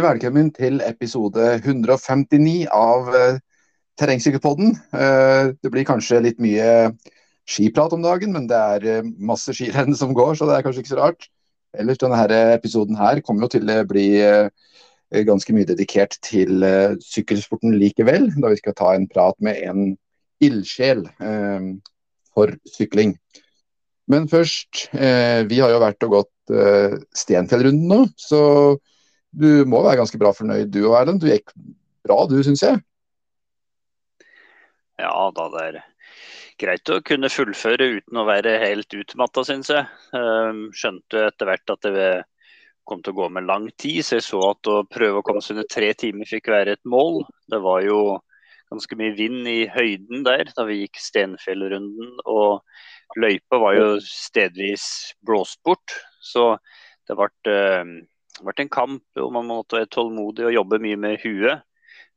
Hjertelig velkommen til episode 159 av uh, Terrengsykkelpodden. Uh, det blir kanskje litt mye skiprat om dagen, men det er uh, masse skirenn som går, så det er kanskje ikke så rart. Ellers denne episoden her kommer jo til å bli ganske mye dedikert til sykkelsporten likevel, da vi skal ta en prat med en ildsjel for sykling. Men først, vi har jo vært og gått Stenfjellrunden nå, så du må være ganske bra fornøyd du og Erlend. Du gikk bra du, syns jeg. Ja da, det er greit å kunne fullføre uten å være helt utmatta, syns jeg. Ehm, skjønte etter hvert at det kom til å gå med lang tid, så jeg så at å prøve å komme seg under tre timer fikk være et mål. Det var jo ganske mye vind i høyden der da vi gikk Stenfjellrunden. Og løypa var jo stedvis blåst bort. Så det ble det har vært en kamp og man måtte være tålmodig og jobbe mye med huet.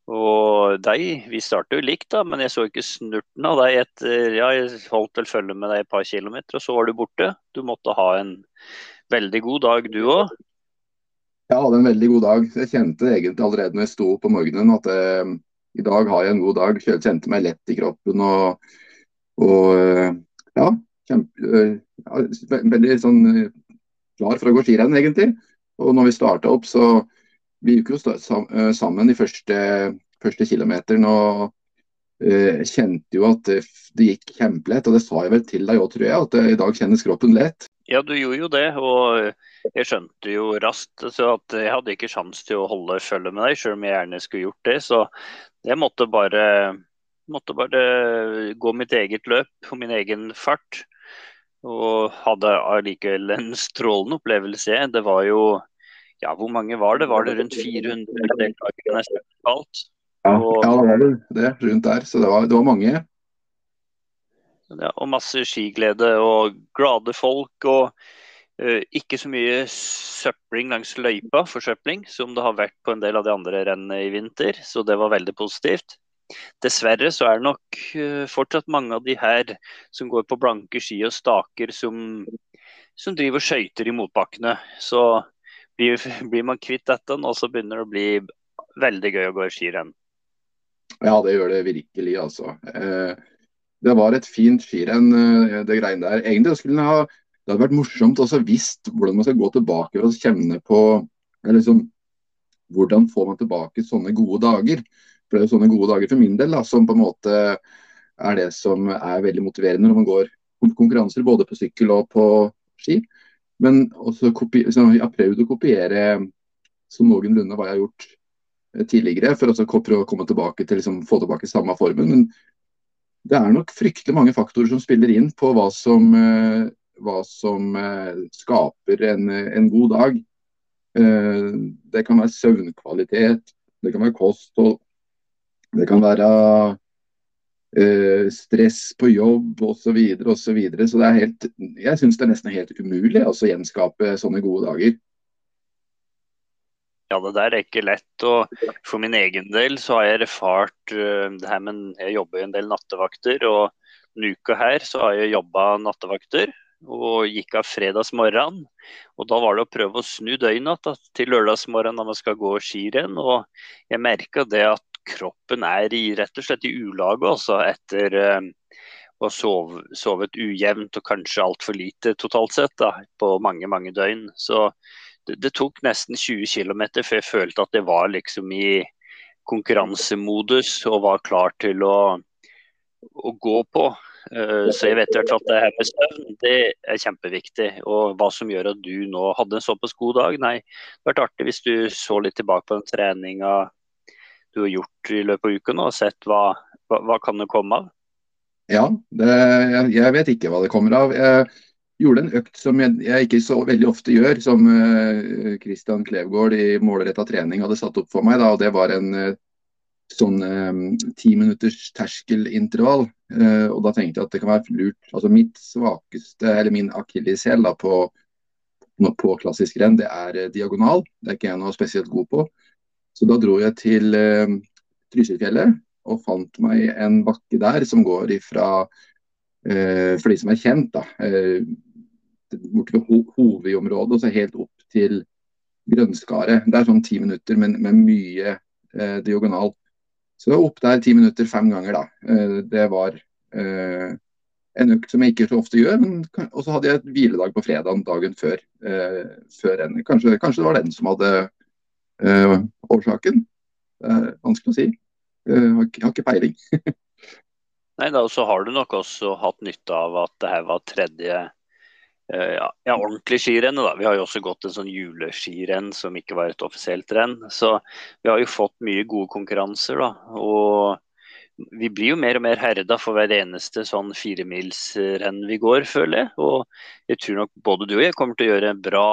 Og deg, vi startet jo likt, da, men jeg så ikke snurten av deg etter Ja, jeg holdt vel følge med deg et par kilometer, og så var du borte. Du måtte ha en veldig god dag, du òg? Jeg hadde en veldig god dag. Jeg kjente egentlig allerede når jeg sto opp om morgenen at eh, i dag har jeg en god dag. Jeg kjente meg lett i kroppen og, og eh, ja, kjempe, eh, ja, veldig sånn eh, klar for å gå skirenn, egentlig. Og når vi starta opp, så vi gikk jo eh, sammen de første, første kilometeren. Og eh, kjente jo at det, gikk kjempelett. Og det sa jeg vel til deg òg, tror jeg, at uh, i dag kjennes kroppen lett. Ja, du gjorde jo det. Og jeg skjønte jo raskt så at jeg hadde ikke sjans til å holde følge med deg, selv om jeg gjerne skulle gjort det. Så jeg måtte bare, måtte bare gå mitt eget løp på min egen fart. Og hadde allikevel en strålende opplevelse. Det var jo Ja, hvor mange var det? Var det rundt 400 deltakere nesten totalt? Ja, og, ja, det var det, det rundt der. Så det var, det var mange. Ja, og masse skiglede og glade folk. og uh, ikke så mye søpling langs løypa, forsøpling, som det har vært på en del av de andre rennene i vinter. Så det var veldig positivt. Dessverre så er det nok uh, fortsatt mange av de her som går på blanke ski og staker, som, som driver skøyter i motbakkene. Så blir, blir, man kvitt dette, og så begynner det å bli veldig gøy å gå i skirenn. Ja, det gjør det virkelig, altså. Eh, det var et fint skirenn, eh, det greiene der. Egentlig skulle ha, det hadde vært morsomt å visst hvordan man skal gå tilbake og kjenne på liksom, Hvordan får man tilbake sånne gode dager? Er sånne gode dager for min del da, som på en måte er det som er veldig motiverende når man går konkurranser både på sykkel og på ski. Men også jeg har prøvd å kopiere som noenlunde hva jeg har gjort eh, tidligere, for å å komme tilbake til liksom, få tilbake samme formen. Men det er nok fryktelig mange faktorer som spiller inn på hva som, eh, hva som eh, skaper en, en, god dag. Det kan være søvnkvalitet, det kan være kosthold, det kan være uh, stress på jobb osv. Så, videre, og så, videre. så det er helt, jeg syns det er nesten helt umulig å gjenskape sånne gode dager. Ja, det der er ikke lett. og For min egen del så har jeg erfart uh, det her, men jeg jobber jo en del nattevakter. og Denne uka her så har jeg jobba nattevakter og gikk av fredagsmorgenen. Og da var det å prøve å snu døgnet til lørdagsmorgen når man skal gå skirenn. Og jeg merka det at kroppen er i, rett og slett i ulage også, etter uh, å ha sov, sovet ujevnt og kanskje altfor lite totalt sett da, på mange, mange døgn. Så det, det tok nesten 20 km før jeg følte at jeg var liksom i konkurransemodus og var klar til å, å gå på. Uh, så jeg vet i hvert fall at det her med søvn det er kjempeviktig. Og hva som gjør at du nå hadde en såpass god dag, nei. Det hadde vært artig hvis du så litt tilbake på den treninga du har gjort i løpet av uken, og sett hva, hva, hva kan det komme av? Ja, det, jeg, vet ikke hva det kommer av. Jeg gjorde en økt som jeg, jeg ikke så veldig ofte gjør, som uh, Christian Klevgård i målretta trening hadde satt opp for meg. Da, og Det var en uh, sånn ti uh, minutters terskelintervall. Uh, og da tenkte jeg at det kan være lurt. Altså Mitt svakeste, eller min akilleshæl på, på klassisk renn, det er diagonal. Det er ikke jeg noe spesielt god på. Så da dro jeg til eh, Trysilfjellet og fant meg en bakke der som går ifra, eh, for de som er kjent, da, eh, borte ved ho hovedområdet og så helt opp til grønnskaret. Det er sånn ti minutter, men med mye eh, diagonal. Så opp der ti minutter fem ganger, da. Eh, det var eh, en økt som jeg ikke så ofte gjør. Og så hadde jeg et hviledag på fredag dagen før. Eh, før kanskje, kanskje, det var den som hadde eh, årsaken. Det er vanskelig å si. Jeg har, jeg har ikke peiling. Nei, da, så har du nok også hatt nytte av at det her var tredje Eh, ja, ja, ordentlig skirenn. Vi har jo også gått en sånn juleskirenn som ikke var et offisielt renn. Så vi har jo fått mye gode konkurranser. da, og vi blir jo mer og mer herda for hver eneste sånn firemilsrenn vi går, føler jeg. Og jeg tror nok både du og jeg kommer til å gjøre en bra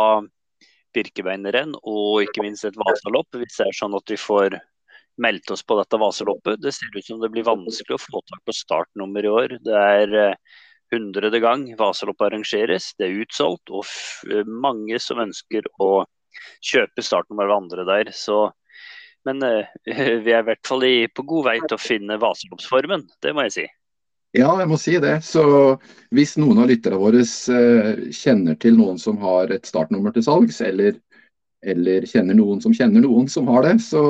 Birkebeinerrenn og ikke minst et Vasalopp, hvis det er sånn at vi får meldt oss på dette Vasaloppet. Det ser ut som det blir vanskelig å få tak på startnummer i år. Det er eh, hundrede gang Vasaloppet arrangeres. Det er utsolgt, og mange som ønsker å kjøpe startnummer ved andre der. Så, men uh, vi er i hvert fall på god vei til å finne Vasaloppsformen, det må jeg si. Ja, jeg må si det. Så hvis noen av lytterne våre uh, kjenner til noen som har et startnummer til salgs, eller, eller kjenner noen som kjenner noen som har det, så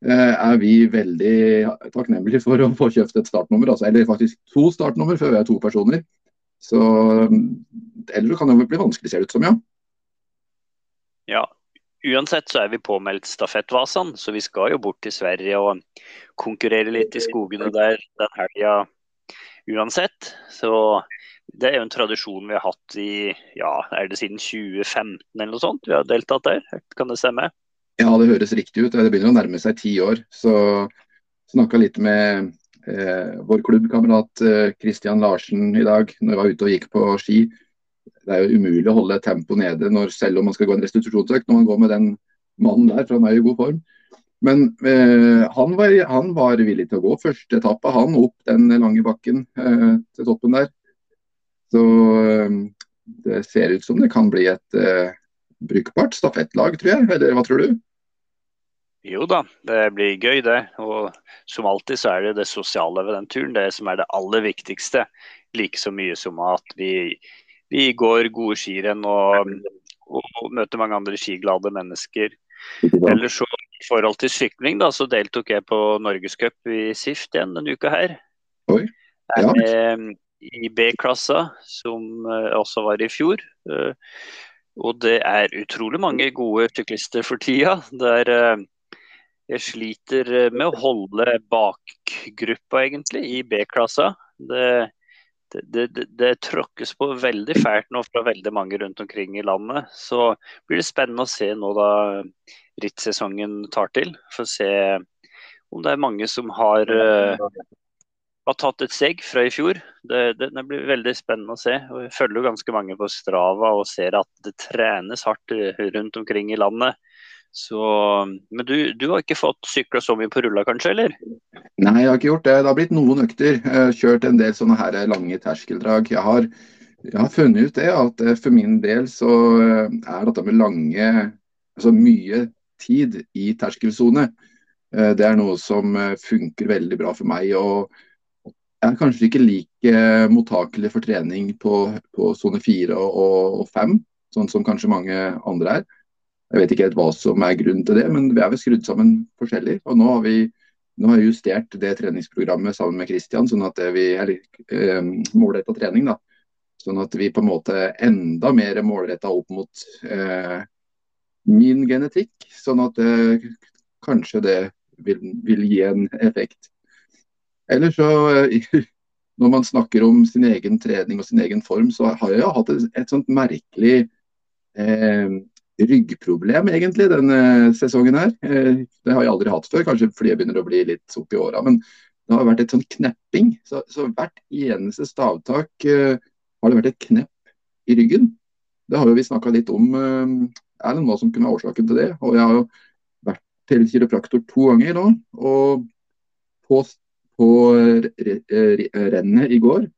Eh, er vi veldig takknemlige for å få kjøpt et startnummer. Altså, eller faktisk to startnummer, før vi er to personer. Så, eller kan jo bli vanskelig, ser det ut som, ja. Ja, uansett så er vi påmeldt stafettvasene, så vi skal jo bort til Sverige og konkurrere litt i skogene der den helga uansett. Så det er jo en tradisjon vi har hatt i ja, er det siden 2015 eller noe sånt vi har deltatt der, kan det stemme? Ja, det høres riktig ut. Det begynner å nærme seg ti år. Så snakka litt med eh, vår klubbkamerat eh, Larsen i dag når jeg var ute og gikk på ski. Det er jo umulig å holde tempoet nede når, selv om man skal gå en restitusjonsøkt når man går med den mannen der, for han er i god form. Men eh, han, var, han, var, villig til å gå første etappe, han opp den lange bakken eh, til toppen der. Så eh, det ser ut som det kan bli et eh, brukbart stafettlag, tror jeg. Eller hva tror du? Jo da, det blir gøy det. Og som alltid så er det det sosiale ved den turen det som er det aller viktigste. Like så mye som at vi, vi går gode skirenn og, og, møter mange andre skiglade mennesker. Eller så i forhold til sykling, da, så deltok jeg på Norgescup i Sift igjen denne uka her. Oi. Ja. Med, I B-klassa, som uh, også var i fjor. Uh, og det er utrolig mange gode syklister for tida. Er uh, jeg sliter eh, med å holde bakgruppa, egentlig, i B-klassa. Det, det, det, det, tråkkes på veldig fælt nå fra veldig mange rundt omkring i landet. Så blir det spennende å se nå da rittsesongen tar til. For å se om det er mange som har, uh, har tatt et steg fra i fjor. Det, det, blir veldig spennende å se. og Jeg følger jo ganske mange på Strava og ser at det trenes hardt rundt omkring i landet. Så, men du, du, har ikke fått sykla så mye på rulla kanskje, eller? Nei, jeg har ikke gjort det. Det har blitt noen økter. Jeg har kjørt en del sånne her lange terskeldrag. Jeg har, jeg har funnet ut det at eh, for min del så eh, er dette med lange, altså mye tid i terskelsone, eh, det er noe som funker veldig bra for meg. og jeg er kanskje ikke like mottakelig for trening på, på sone fire og fem, sånn som kanskje mange andre er. Jeg vet ikke helt hva som er grunnen til det, men vi er vel skrudd sammen forskjellig. Og nå har vi nå har jeg justert det treningsprogrammet sammen med Kristian, sånn at vi er eh, målretta trening. da. Sånn at vi på en måte enda mer målretta opp mot eh, min genetikk. Sånn at eh, kanskje det vil, vil, gi en effekt. Ellers så eh, Når man snakker om sin egen trening og sin egen form, så har jeg hatt et, et sånt merkelig eh, ryggproblem egentlig denne sesongen her. Eh, det har jeg aldri hatt før, kanskje fordi jeg begynner å bli litt opp i åra. Men det har vært et sånn knepping. Så, så hvert eneste stavtak uh, har det vært et knepp i ryggen. Det har jo vi snakka litt om, uh, Erlend, hva som kunne være årsaken til det. Og jeg har jo vært til kiropraktor to ganger nå. Og på, på rennet i går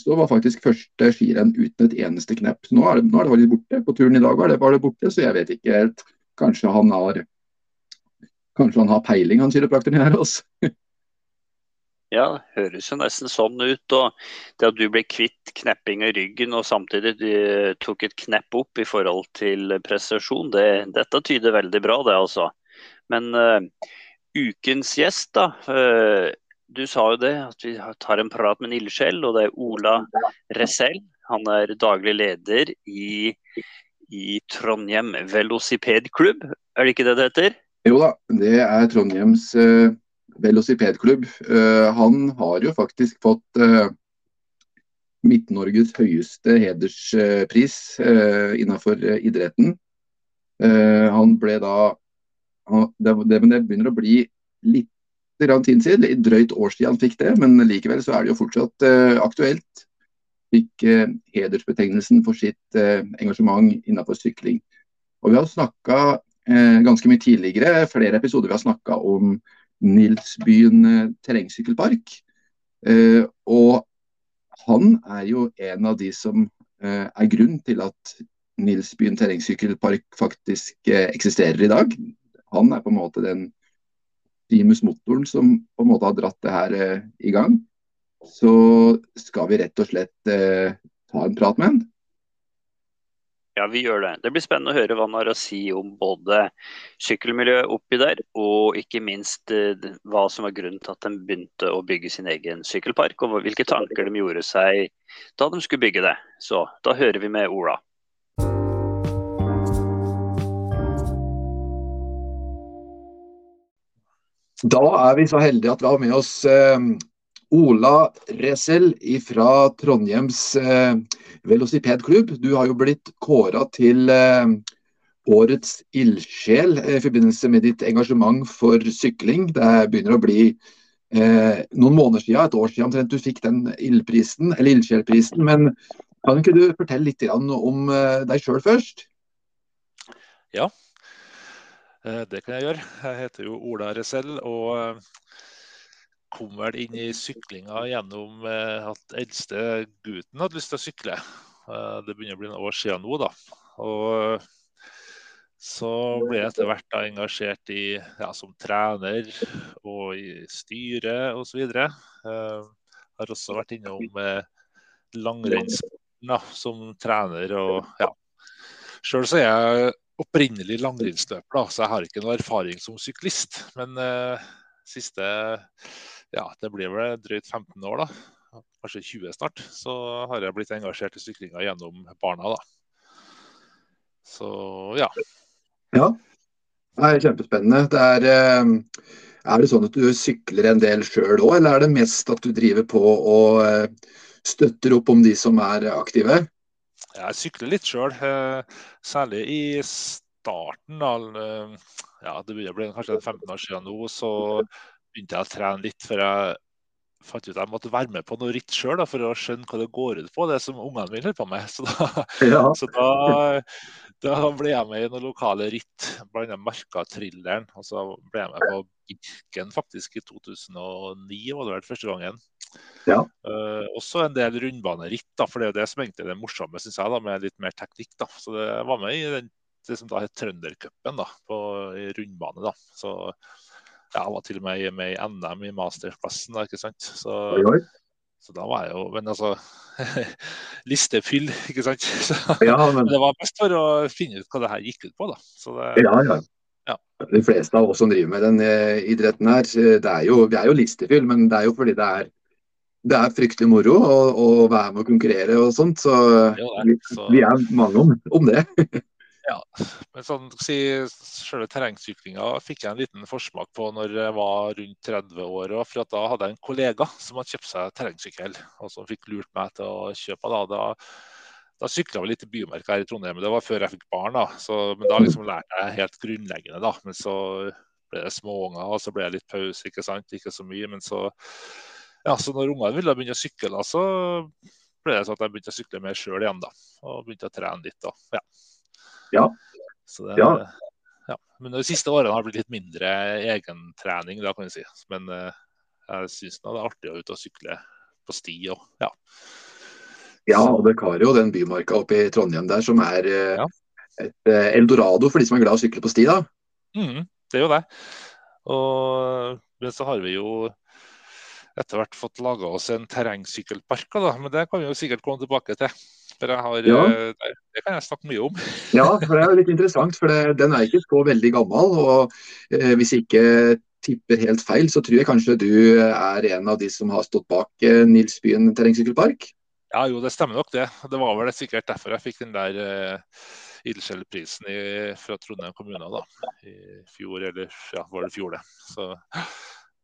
så var faktisk første skirenn uten et eneste knepp. Nå er, det, nå er det borte. På turen i dag var det, bare borte, så jeg vet ikke helt. Kanskje han har Kanskje han har peiling, han kiropraktoren her. Altså. Ja, det høres jo nesten sånn ut. og Det at du ble kvitt knepping i ryggen og samtidig uh, tok et knepp opp i forhold til prestasjon, det, dette tyder veldig bra, det altså. Men uh, ukens gjest, da. Uh, du sa jo det, at vi tar en prat med en ildsjel, og det er Ola Resell. Han er daglig leder i, i Trondheim velocipedklubb, er det ikke det det heter? Jo da, det er Trondheims uh, velocipedklubb. Uh, han har jo faktisk fått uh, Midt-Norges høyeste hederspris uh, innenfor idretten. han ble da det, det, det, begynner å bli litt tid siden, i drøyt år siden han fikk det, men likevel så er det jo fortsatt aktuelt. Fikk hedersbetegnelsen for sitt engasjement innenfor sykling. Og Vi har snakka ganske mye tidligere, flere episoder vi har snakka om Nilsbyen terrengsykkelpark. Og han er jo en av de som er grunn til at Nilsbyen terrengsykkelpark faktisk eksisterer i dag. Han er på en måte den primus-motoren som på en måte har dratt det her i gang. Så skal vi rett og slett ta en prat med han. Ja, vi gjør det. Det blir spennende å høre hva han har å si om både sykkelmiljøet oppi der, og ikke minst eh, hva som var grunnen til at de begynte å bygge sin egen sykkelpark, og hvilke tanker de gjorde seg da de skulle bygge det. Så da hører vi med Ola. Da er vi så heldige at vi har med oss eh, Ola Resel fra Trondheims eh, velocipedklubb. Du har jo blitt kåra til eh, årets ildsjel eh, i forbindelse med ditt engasjement for sykling. Det begynner å bli eh, noen måneder siden, et år siden omtrent, du fikk den ildprisen, ildsjelprisen. Men kan ikke du fortelle litt om eh, deg sjøl først? Ja, det kan jeg gjøre. Jeg heter jo Ola Resell og kom vel inn i syklinga gjennom eh, at eldste gutten hadde lyst til å sykle. Eh, det begynner å bli noen år siden nå, da. Og så ble jeg etter hvert da engasjert i, ja, som trener og i styret osv. Har også vært innom eh, langrennssporten som trener. og ja. Sjøl er jeg opprinnelig langrennsløper, så jeg har ikke noe erfaring som syklist. Men eh, siste ja, det blir vel drøyt 15 år, da. Kanskje 20 snart. Så har jeg blitt engasjert i syklinga gjennom barna, da. Så ja. Ja, det er kjempespennende. Det er, eh, er det sånn at du sykler en del sjøl òg, eller er det mest at du driver på og eh, støtter opp om de som er aktive? Jeg sykler litt sjøl, eh, særlig i starten. Ja, det begynner å bli kanskje 15 år siden nå. Så begynte jeg å trene litt, for jeg fant ut at jeg måtte være med på noe ritt sjøl for å skjønne hva det går ut på, det som ungene mine holder på med. Så da, ja. så da, da, ble jeg med i noen lokale ritt, bl.a. Markatrilleren. Og så ble jeg med på Birken faktisk i 2009, var det vel første gangen. Ja. Uh, også en del rundbaneritt, da, for det er jo det som egentlig er det morsomme, synes jeg, da, med litt mer teknikk. da. Så det var med i den, det som da het Trøndercupen i rundbane. da. Så ja, jeg var til og med med i NM i masterklassen, da, ikke sant. Så, oi, oi. så da var jeg jo Men altså Listefyll, ikke sant. Så, ja, men... Det var best for å finne ut hva det her gikk ut på, da. Det, ja, ja. Ja. De fleste av oss som driver med den uh, idretten her, det er jo, vi er jo listefyll, men det er jo fordi det er, det er fryktelig moro å, å være med og konkurrere og sånt. Så, vi, vi, er mange om, om det. Ja, men sånn, si, Selve terrengsyklinga fikk jeg en liten forsmak på når jeg var rundt 30 år. For da hadde jeg en kollega som hadde kjøpt seg terrengsykkel, og som fikk lurt meg til å kjøpe. Da, da, da sykla vi litt i bymarka her i Trondheim, det var før jeg fikk barn. da, så, Men da liksom lærte jeg helt grunnleggende. da, Men så ble det småunger, og så ble det litt pause, ikke sant, ikke så mye. Men så, ja, så når ungene ville begynne å sykle, så ble det sånn at jeg begynte å sykle mer sjøl igjen. da, Og begynte å trene litt. da, ja. Ja. Det, ja. ja. Men de siste årene har det blitt litt mindre egentrening, da kan jeg si. Men uh, jeg syns det er artig å ut og sykle på sti og ja. Ja, og dere har jo den bymarka oppe i Trondheim der som er uh, ja. et uh, eldorado for de som er glad i å sykle på sti, da. Mm, det er jo det. Og men så har vi jo etter hvert fått laga oss en terrengsykkelpark. Da. Men det kan vi jo sikkert komme tilbake til. Jeg har, Ja. det, det kan jeg snakke mye om. Ja, for det er jo litt interessant, for det, den er ikke så veldig gammel. og eh, Hvis jeg ikke tipper helt feil, så tror jeg kanskje du er en av de som har stått bak eh, Nilsbyen terrengsykkelpark? Ja, jo, det stemmer nok det. Det var vel sikkert derfor jeg fikk den der eh, ildsjelprisen fra Trondheim kommune da, i fjor, eller ja, var det fjor det. Så,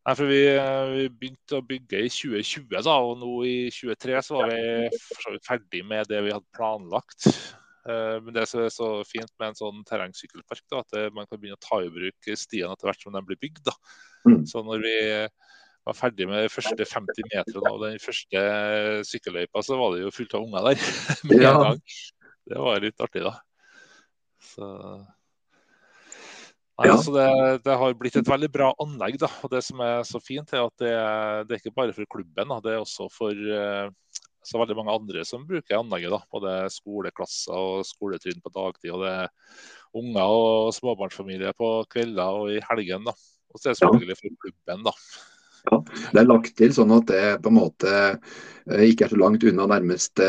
nei, for vi, eh, vi begynte å bygge i 2020, da, og nå i 2023 så var vi ferdig med det vi hadde planlagt. Eh, Men det som er så fint med en sånn terrengsykkelpark, da, at man kan begynne å ta i bruk stiene etter hvert som de blir bygd. da. Mm. Så når vi var ferdig med de første 50 meterne av den første sykkelløypa, så var det jo fullt av unger der med en gang. Det var litt artig, da. Så, Nei, Ja. altså det, det har blitt et veldig bra anlegg. da, og Det som er så fint, er at det, det er ikke bare for klubben, da, det er også for eh, så veldig mange andre som bruker anlegget. da, Både skoleklasser og skoletrinn på dagtid. og det er Unger og småbarnsfamilier på kvelder og i helgen. da. Og så er det selvfølgelig for klubben, da. Det er lagt til sånn at det på en måte eh, ikke er så langt unna nærmeste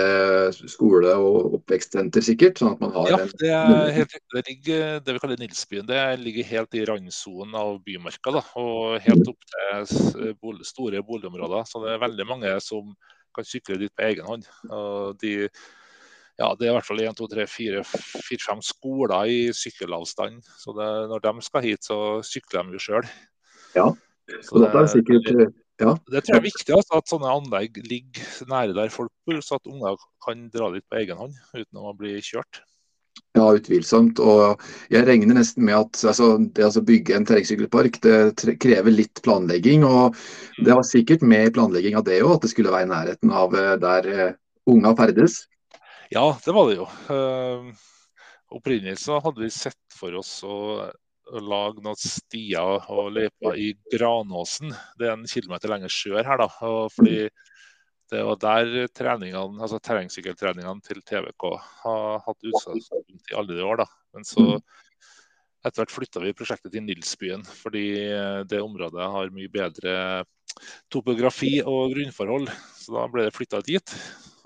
skole- og oppvekstsenter, sikkert. Sånn at man har Ja, det er helt. Det ligger det vi kaller Nilsbyen. Det ligger helt i randsonen av Bymarka. Da, og helt opp til store boligområder. Så det er veldig mange som kan sykle dit på egen hånd. Og de, ja, det er i hvert fall 1, 2, 3, 4, 4 5 skoler i sykkelavstand. Så det, når de skal hit, så sykler de jo sjøl. Ja, Og dette er sikkert eh, ja, det tror jeg er viktig altså, at sånne anlegg ligger nære der folk bor, så at unger kan dra dit på egen hånd uten å bli kjørt. ja, utvilsomt. Og jeg regner nesten med at altså, det å bygge en terrengsykkelpark det krever litt planlegging. Og det var sikkert med i planlegging av det òg, at det skulle være i nærheten av eh, der eh, unga ferdes. Ja, det var det jo. Uh, opprinnelig så hadde vi sett for oss å lage noen stier og løyper i Granåsen. Det er en kilometer lenger sør her, da. Og fordi det var der treningene, altså terrengsykkeltreningene til TVK har hatt utsalgspunkt i alle de år. da. Men så etter hvert flytta vi prosjektet til Nilsbyen, fordi eh, det området har mye bedre topografi og grunnforhold. Så da ble det flytta dit.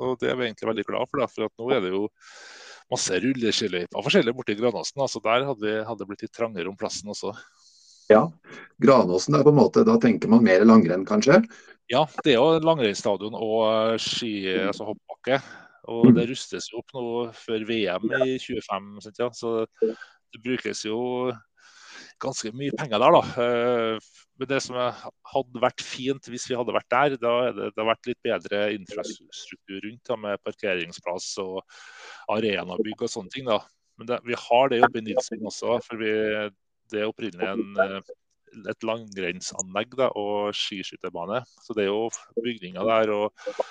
Og det er vi egentlig veldig glad for, da, for at nå er det jo masse rulleskiløyper forskjellig borti Granåsen. da, Så der hadde, det blitt litt trangere om plassen også. Ja. Granåsen er på en måte, da tenker man mer langrenn, kanskje? Ja, det er jo langrennsstadion og eh, ski, altså hoppbakke. Og det rustes jo opp nå før VM i 25. Ja. Så det brukes jo ganske mye penger der, da. Eh, Men det som hadde vært fint hvis vi hadde vært der, da hadde det vært litt bedre infrastruktur rundt da, med parkeringsplass og arenabygg og sånne ting. da. Men det, vi har det oppe i Nilsen også, for vi, det er opprinnelig en, eh, et langrennsanlegg da, og skiskytterbane. Så det er jo bygninger der og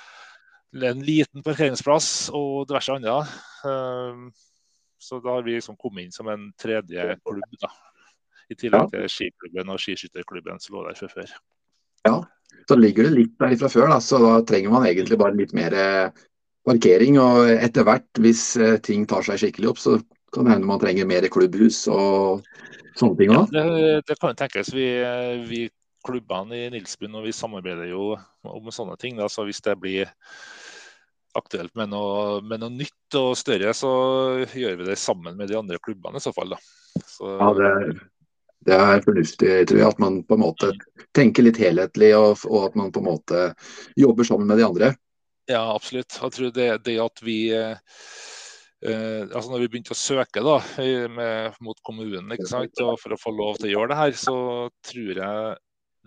en liten parkeringsplass og diverse andre. Um, så da har vi liksom kommet inn som en tredje klubb, da. I tillegg til skiklubben og skiskytterklubben som lå der fra før. Ja. Så ligger det litt der fra før, da, så da trenger man egentlig bare litt mer eh, parkering. Og etter hvert, hvis eh, ting tar seg skikkelig opp, så kan det hende man trenger mer klubbhus og sånne ting Ja, det, det kan jo tenkes. Vi, vi klubbene i Nilsbyen og vi samarbeider jo om sånne ting. Da. Så hvis det blir aktuelt med noe, med noe nytt og større, så gjør vi det sammen med de andre klubbene i så fall. Da. Så, Ja, det, er- det er fornuftig, tror jeg. At man på en måte tenker litt helhetlig, og, og at man på en måte jobber sammen med de andre. Ja, absolutt. Jeg tror det, det at vi eh, altså når vi begynte å søke da, med, mot kommunen sant, for å få lov til å gjøre det her, så tror jeg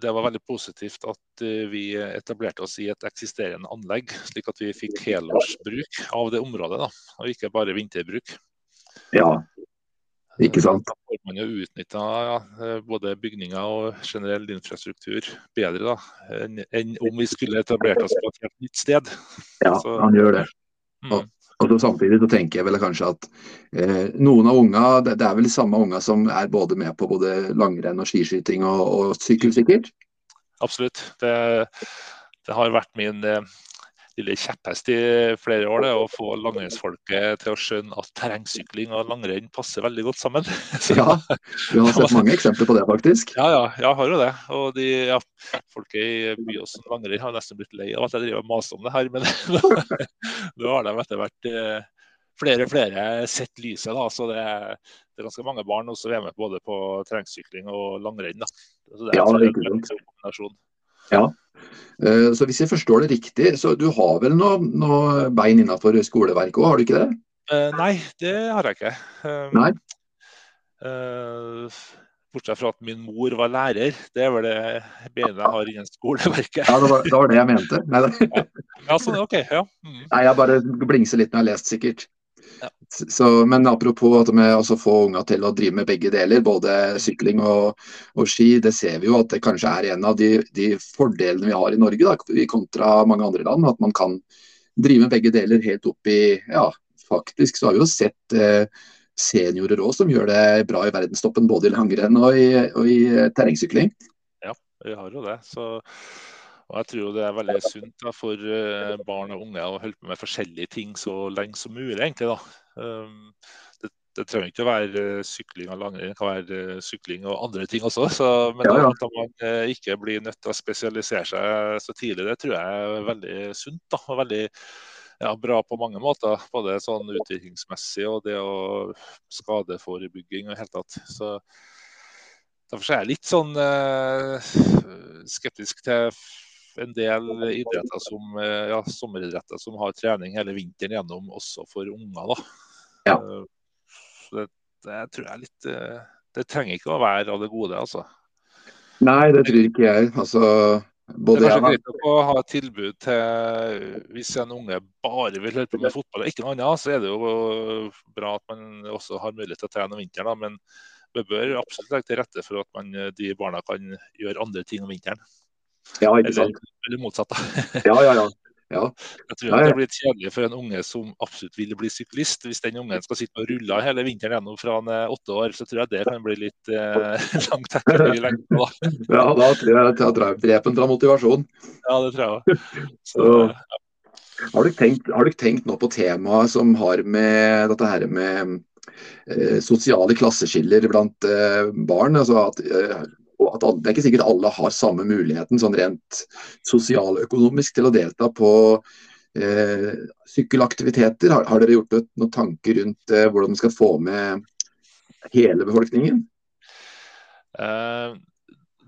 det var veldig positivt at eh, vi etablerte oss i et eksisterende anlegg, slik at vi fikk helårsbruk av det området, da, og ikke bare vinterbruk. Ja, ikke sant. Da får man jo utnytta ja, eh, både bygninger og generell infrastruktur bedre da, enn om vi skulle etablert oss på et helt nytt sted. Ja, Så- han gjør det. Mm. Og så Samtidig så tenker jeg vel kanskje at eh, noen av unga, det, det er vel de samme unga som er både med på både langrenn og skiskyting og, og sykkel, sikkert? Absolutt. Det, det har vært min eh, lille kjepphest i flere år, det å få langrennsfolket til å skjønne at terrengsykling og langrenn passer veldig godt sammen. Så, ja, vi har sett mange eksempler på det, faktisk. Ja, ja, jeg har jo det. Og de, ja, folket i Byåsen langrenn har nesten blitt lei av at jeg driver og maser om det her, men nå har de etter hvert eh, flere og flere sett lyset. da, så det er, det er ganske mange barn som er med både på terrengsykling og langrenn. da. Så det er, ja, det er en kombinasjon. Ja. Eh, så hvis jeg forstår det riktig, så du har vel noe, noe bein innenfor skoleverket òg, har du ikke det? Uh, nei, det har jeg ikke. Um, nei. Uh, bortsett fra at min mor var lærer. Det er vel det beinet jeg har innen skoleverket. Ja, det var, det var, det jeg mente. Nei, ja. ja, sånn, ok, ja. Mm. Nei, jeg bare blingser litt når jeg har lest, sikkert. Så, men apropos at med å få unger til å drive med begge deler, både sykling og, og, ski, det ser vi jo at det kanskje er en av de, de fordelene vi har i Norge da, kontra mange andre land. At man kan drive med begge deler helt opp i Ja, faktisk så har vi jo sett eh, seniorer òg som gjør det bra i verdenstoppen, både i langrenn og i, og i terrengsykling. Ja, vi har jo det. så og Jeg tror det er veldig sunt da, for uh, barn og unge å holde på med forskjellige ting så lenge som mulig. egentlig da. Um, det, det, trenger ikke å være uh, sykling og langrenn, det kan være uh, sykling og andre ting også. Så, men ja, ja. at man ikke blir nødt til å spesialisere seg så tidlig, det tror jeg er veldig sunt. da, og veldig ja, bra på mange måter. Både sånn utviklingsmessig og det å skadeforebygging og helt tatt. Så Derfor er jeg litt sånn skeptisk til en del idretter som eh, ja, sommeridretter som har trening hele vinteren gjennom, også for unger. da. Ja. Eh, det, det, tror jeg litt eh, Det trenger ikke å være av det gode, altså. Nei, det tror ikke jeg. Altså, det er kanskje greit å ha et tilbud til hvis en unge bare vil holde på med fotball og ikke noe annet, så er det jo bra at man også har mulighet til å trene om vinteren. Da. Men vi bør absolutt legge til rette for at man, de barna kan gjøre andre ting om vinteren. Ja, ikke sant. Eller, eller motsatt. ja, ja, ja. Ja. Jeg tror det blir kjedelig for en unge som absolutt vil bli syklist. Hvis den ungen skal sitte og rulle hele vinteren gjennom fra han er åtte år, så tror jeg det kan bli litt eh, langt etter lengden. ja, da tror jeg jeg er drepen fra motivasjon. Ja, det tror jeg òg. Ja. Har, har du tenkt nå på temaet som har med dette her med eh, sosiale klasseskiller blant eh, barn? altså at eh, at alle, Det er ikke sikkert alle har samme muligheten sånn rent sosialøkonomisk til å delta på eh, sykkelaktiviteter. Har, har, dere gjort noen tanker rundt eh, hvordan man skal få med hele befolkningen? Uh,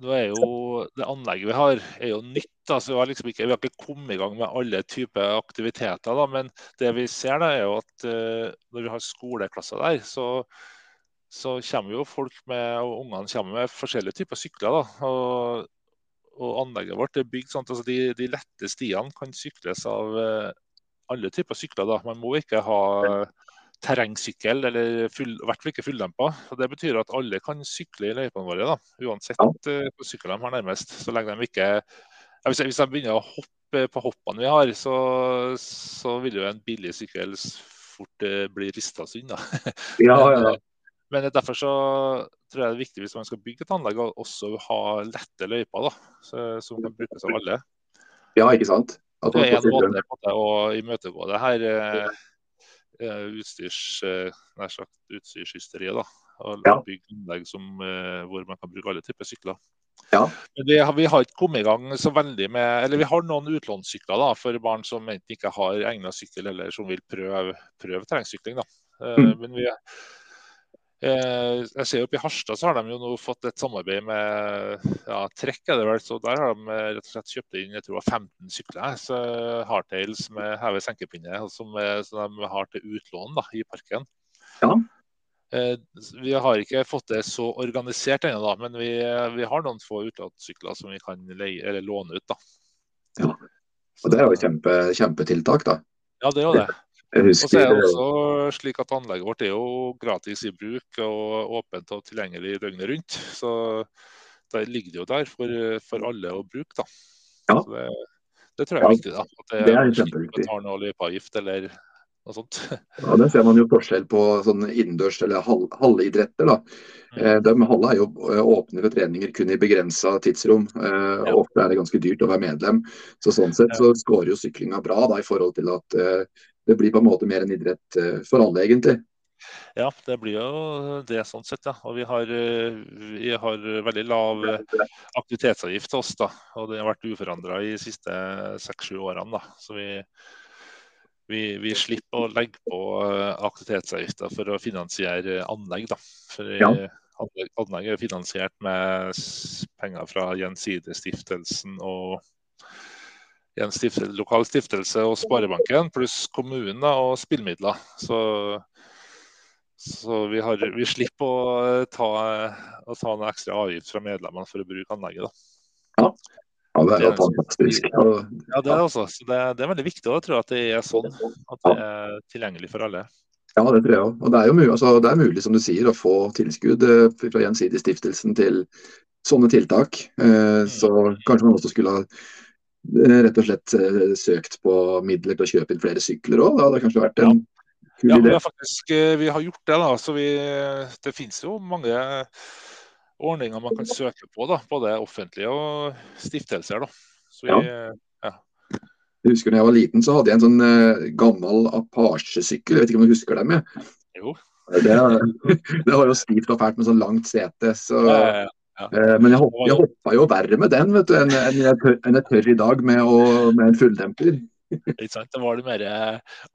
jo Det anlegget vi har, er jo nytt. Altså, vi, har liksom ikke, vi har ikke kommet i gang med alle typer aktiviteter. Da, men det vi ser, da, er jo at uh, når vi har skoleklasser der, så så kommer jo folk med, og ungene kommer med forskjellige typer sykler. da, og, og Anlegget vårt er bygd sånn at altså, de, de, lette stiene kan sykles av uh, alle typer sykler. da, Man må ikke ha terrengsykkel, eller full, i hvert fall ikke fulldempa. Det betyr at alle kan sykle i løypene våre, da, uansett uh, hvor sykkel de har nærmest. Så lenge de ikke ja, hvis, hvis de begynner å hoppe på hoppene vi har, så, så vil jo en billig sykkel fort uh, bli rista sund. Ja, ja. Men derfor så tror jeg det er viktig hvis man skal bygge et anlegg, å også ha lette løyper da, som kan brukes av alle. Ja, ikke sant? det er en måte, måte å imøtegå det her eh utstyrs, eh, nær sagt utstyrshysteriet. da, og ja. Bygge anlegg som, eh, hvor man kan bruke alle typer sykler. Ja. Men vi har, vi har, ikke kommet i gang så veldig med Eller vi har noen utlånssykler da, for barn som enten ikke har egnet sykkel eller som vil prøve, prøve terrengsykling. da. Eh, mm. Men vi jeg ser oppe I Harstad så har de jo nå fått et samarbeid med ja, Trekk. er det vel, så Der har de eh, rett og slett kjøpt inn jeg tror 15 sykler. så Hardtails med hevet senkepinne som, som, de har til utlån da, i parken. Ja. Eh, vi har ikke fått det så organisert ennå, men vi, vi, har noen få utlånssykler som vi kan leie, eller låne ut. da. Ja, og Det er jo kjempe, kjempetiltak, da. Ja, det er jo det. Og så er det også slik at Anlegget vårt er jo gratis i bruk og åpent og tilgjengelig døgnet rundt. Så der ligger det jo der for, for alle å bruke. da. Ja. Det, det, tror jeg er viktig. da. At det, det er kjempeviktig. Betaler noe løypeavgift eller Noe sånt. Ja, Der ser man jo forskjell på sånn innendørs- eller hall halleidretter. da. Mm. Eh, de halve er jo eh, åpne for treninger kun i begrensa tidsrom. Eh, Ja. Ofte er det ganske dyrt å være medlem. Så Sånn sett Ja. så scorer jo syklinga bra da, i forhold til at det blir på en måte mer en idrett eh, for alle, egentlig. Ja, det blir jo det sånn sett, ja. Og vi har, eh, vi har veldig lav aktivitetsavgift til oss, da. Og det har vært uforandra i de siste seks-sju årene, da. Så vi, vi, vi slipper å legge på eh, aktivitetsavgifter for å finansiere anlegg, da. For Ja. anlegg, er er finansiert med penger fra Gjensidigestiftelsen og en stiftelse, lokal stiftelse og Sparebanken, pluss kommunen og spillmidler. Så, så vi, har, vi slipper å ta, å ta en ekstra avgift fra medlemmene for å bruke anlegget. Da. Ja, Det er jo fantastisk. Ja, det er, også. Så det, det er veldig viktig å tro at det er sånn. At det er tilgjengelig for alle. ja, det tror jeg òg. Og det er jo mulig, altså, det er mulig, som du sier, å få tilskudd fra fra Gjensidigestiftelsen til sånne tiltak. Eh, Så kanskje man også skulle ha eh, rett og slett eh, søkt på midler til å kjøpe inn flere sykler òg. Det hadde kanskje vært en kul Ja, idé. har faktisk eh, vi har gjort det. da, så vi, Det finnes jo mange ordninger man kan søke på, da, både offentlige og stiftelser. da. Så vi, Jeg husker da jeg var liten, så hadde jeg en sånn eh, gammel Apache-sykkel. Jeg vet ikke om du husker dem? jeg? Jo. Det, det var jo stivt og fælt med sånn langt sete. Så, eh, eh, men jeg, hopp, jeg hoppa jo verre med den vet du, enn jeg, tør, enn jeg tør i dag med, å, med en fulldemper. Ikke sant? Det var det mer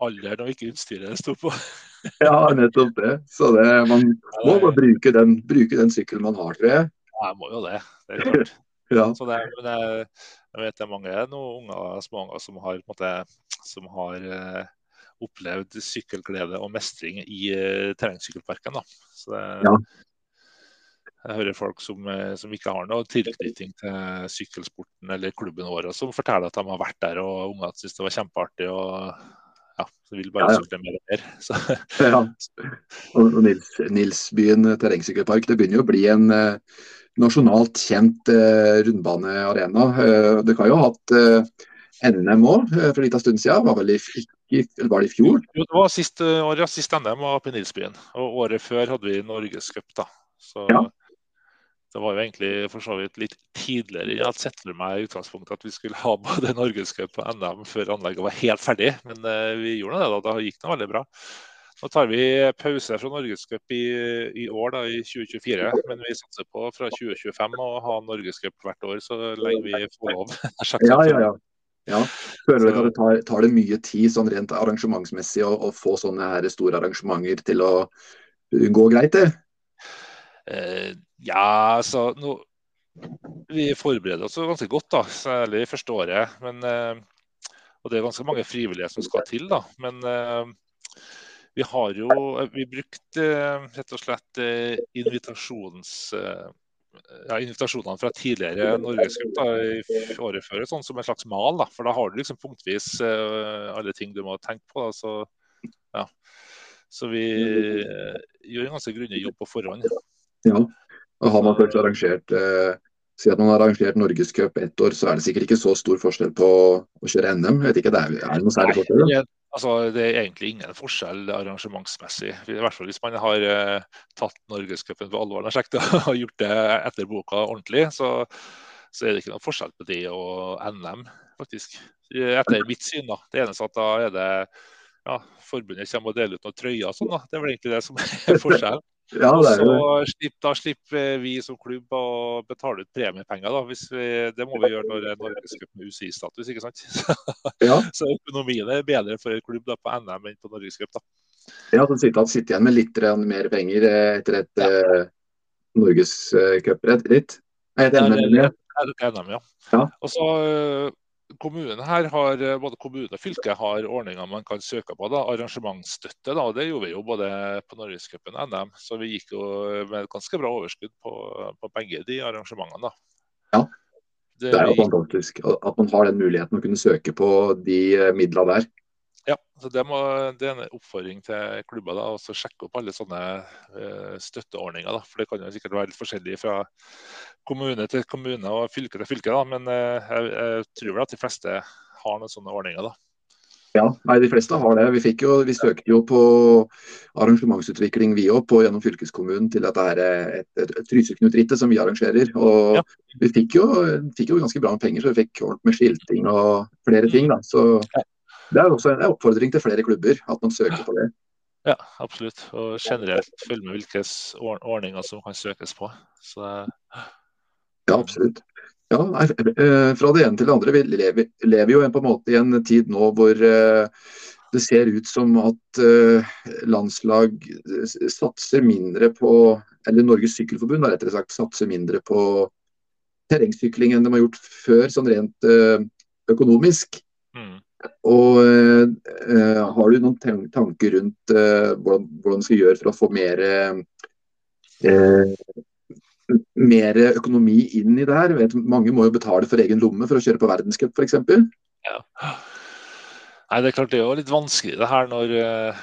alderen og ikke utstyret det sto på. Ja, nettopp det. Så det, man må bare bruke den, bruke den sykkelen man har, tror jeg. Ja, jeg må jo det. det er klart. Ja. Så det, men jeg, jeg vet det er mange noen unger, småunger som har, måte, som har eh, opplevd sykkelglede og mestring i uh, terrengsykkelparken. Da. Så det, Ja. Jeg hører folk som, eh, som ikke har noe tilknytning til sykkelsporten eller klubben vår, som forteller at de har vært der og ungene syns det var kjempeartig. og ja, så vil bare Ja, ja. sykle mer og mer. Så, Ja. Og Nils, Nilsbyen terrengsykkelpark det begynner jo å bli en eh, nasjonalt kjent eh, rundbanearena. Eh, det kan jo ha hatt eh, NM òg eh, for en liten stund siden. Var, vel i, ikke, eller var det i fjor? Jo, det var sist året, sist NM var på Nilsbyen. Og året før hadde vi Norgescup, da. Så Ja. Det var jo egentlig for så vidt litt tidligere. Jeg hadde sett for meg i utgangspunktet at vi skulle ha både Norgescup og NM før anlegget var helt ferdig, men eh, vi gjorde det. da, Det gikk nå veldig bra. Nå tar vi pause fra Norgescup i, i år, da, i 2024. Men vi satser på fra 2025 å ha Norgescup hvert år så lenge vi får lov. Ja, ja, ja. ja. Føler du at det tar, tar det mye tid sånn rent arrangementsmessig å, å få sånne her store arrangementer til å gå greit? det? Eh, ja, altså nå, Vi forbereder oss ganske godt, da, særlig første året. Men, eh, og det er ganske mange frivillige som skal til. da, Men eh, vi har jo vi brukte eh, rett og slett eh, invitasjons... Eh, ja, invitasjonene fra tidligere norgesgruppe i året før sånn som en slags mal. da, For da har du liksom punktvis eh, alle ting du må tenke på. da, så ja. Så vi eh, gjør en ganske grundig jobb på forhånd. Ja. Og har man først arrangert eh, Si at man har arrangert Norgescup ett år, så er det sikkert ikke så stor forskjell på å kjøre NM. Jeg vet ikke, det er, er det noe særlig forskjell? da? Altså, det er egentlig ingen forskjell arrangementsmessig. I hvert fall hvis man har eh, tatt Norgescupen på alvor og gjort det etter boka ordentlig, så, så er det ikke noen forskjell på det og NM, faktisk. Etter mitt syn, da. Det eneste at da er det ja, forbundet kommer og deler ut noen trøyer og sånn. da. Det er vel egentlig det som er forskjellen. Ja, det er så slipp, da slipper vi som klubb å betale ut premiepenger. da, hvis vi, Det må vi gjøre når Norgescupen er UCI-status. ikke sant? ja, Så økonomien er bedre for en klubb da, på NM enn på Norgescup. ja, så sitte, sitte igjen med litt mer penger eh, etter et Ja. eh, norgescuprett. Nei, et NM, ja. Ja. Og så øh, Kommunen her har, øh, både kommune og fylke har ordninger man kan søke på. da, Arrangementsstøtte. da, Det gjorde vi jo både på Norgescupen og NM. Så vi gikk jo med et ganske bra overskudd på, på begge de arrangementene. da. Ja, Det, Det er jo fantastisk at man har den muligheten å kunne søke på de eh, midlene der. Ja, så det, må, det er en oppfordring til klubber da, å sjekke opp alle sånne uh, støtteordninger. Da. For Det kan jo sikkert være litt forskjellig fra kommune til kommune og fylke til fylke. Da. Men uh, jeg, jeg tror vel at de fleste har noen sånne ordninger. da. Ja, nei, de fleste har det. Vi, jo, vi søkte jo på arrangementsutvikling vi òg, gjennom fylkeskommunen til dette her, et, et, et Tryseknut-rittet som vi arrangerer. Og ja. vi fikk jo, fikk jo, ganske bra med penger, så vi fikk ordentlig med skilting og flere ting. da. Så det er også en oppfordring til flere klubber, at man søker på det. Ja, absolutt. Og generelt følge med hvilke ordninger som kan søkes på. Så... Ja, absolutt. Ja, nei, Fra det ene til det andre. Vi lever, lever jo på en måte i en tid nå hvor eh, det ser ut som at eh, landslag satser mindre på Eller Norges Sykkelforbund har rettere sagt satser mindre på terrengsykling enn de har gjort før, sånn rent økonomisk. Mm. Og eh, Har du noen tanker rundt eh, hvordan, hvordan du skal gjøre for å få mer eh, mer økonomi inn i det her. Vet, mange må jo betale for egen lomme for å kjøre på verdenscup f.eks. Ja. Nei, det er klart det er jo litt vanskelig det her når eh,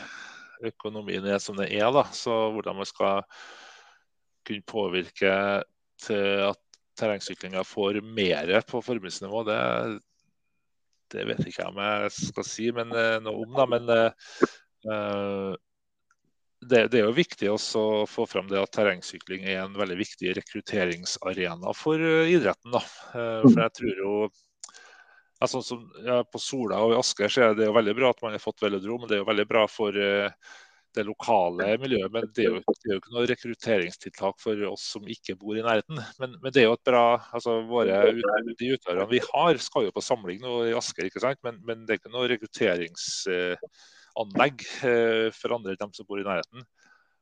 økonomien er som den er. da, så Hvordan man skal kunne påvirke til at terrengsyklinga får mer på formuesnivå, det, det vet ikke jeg om jeg skal si men, eh, noe om. da, men uh, det, det, er jo viktig å få fram det at terrengsykling er en veldig viktig rekrutteringsarena for idretten. Da. For jeg tror jo sånn som ja, På Sola og i Asker så er det jo veldig bra at man har fått velodrom. Det er jo veldig bra for uh, det lokale miljøet, men det er, jo, det er, jo, ikke noe rekrutteringstiltak for oss som ikke bor i nærheten. Men, men det er jo et bra altså våre, De utøverne vi har, skal jo på samling nå i Asker, ikke sant? Men, men det er ikke noe rekrutterings... Uh, anlegg eh, for andre enn dem som bor i nærheten.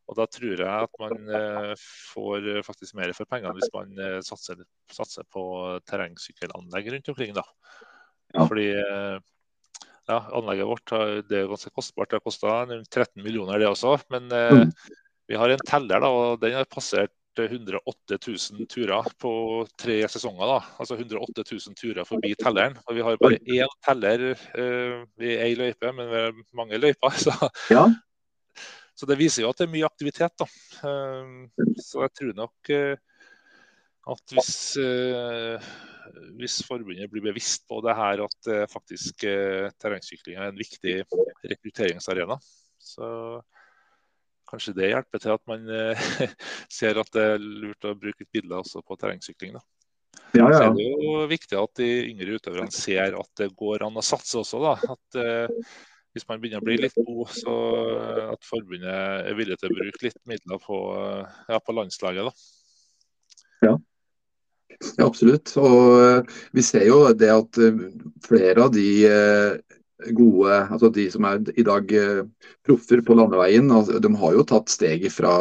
Og Da tror jeg at man eh, får faktisk mer for pengene hvis man eh, satser, satser på terrengsykkelanlegg rundt omkring. da. Ja. Fordi ja, anlegget vårt det er ganske kostbart. Det har kosta 13 millioner, det også. Men mm. vi har en teller, da, og den har passert 108 000 turer på tre sesonger. da, altså 108 000 turer forbi telleren. Og Vi har bare én teller eh, i ei løype, men vi har mange løyper. Så, ja. så, det viser jo at det er mye aktivitet. da. Uh, så jeg tror nok at hvis, hvis, forbundet blir bevisst på det her, at faktisk terrengsykling er en viktig rekrutteringsarena, så kanskje det hjelper til at man eh, ser at det er lurt å bruke litt midler også på terrengsykling. da. Ja, ja. Så er det jo viktig at de yngre utøverne ser at det går an å satse også. da. At eh, Hvis man begynner å bli litt god, så at forbundet er villig til å bruke litt midler på, ja, på landslaget. da. Ja. Ja, absolutt. Og eh, vi ser jo det at eh, flere av de gode, altså de som er i dag eh, proffer på landeveien, altså, de har jo tatt steget fra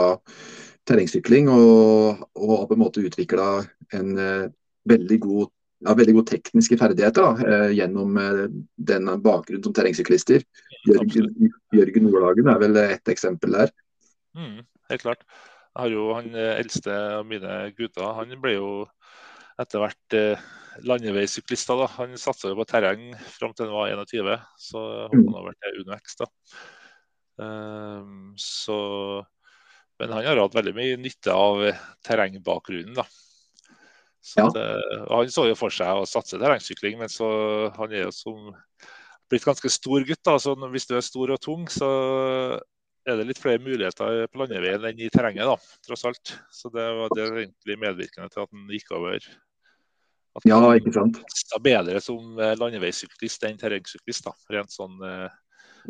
terrengsykling og, og har på en måte utvikla en veldig, god, ja, veldig gode tekniske ferdigheter da, gjennom den bakgrunnen som terrengsyklister. Jørgen, Jørgen Nordhagen er vel ett eksempel der. Mm, helt klart. Jeg har jo han eldste av mine gutter. Han ble jo etter hvert eh, Da. Han satsa jo på terreng fram til han var 21, så han har vært under X. da. Um, så, men han har hatt veldig mye nytte av terrengbakgrunnen. da. Så ja. det, han så jo for seg å satse terrengsykling, men så han er jo som blitt ganske stor gutt. da, så Hvis du er stor og tung, så er det litt flere muligheter på landeveien enn i terrenget, da, tross alt. Så det var det egentlig medvirkende til at han gikk over. At ja, ikke sant. Er bedre som eh, landeveissyklist enn terrengsyklist, rent sånn eh,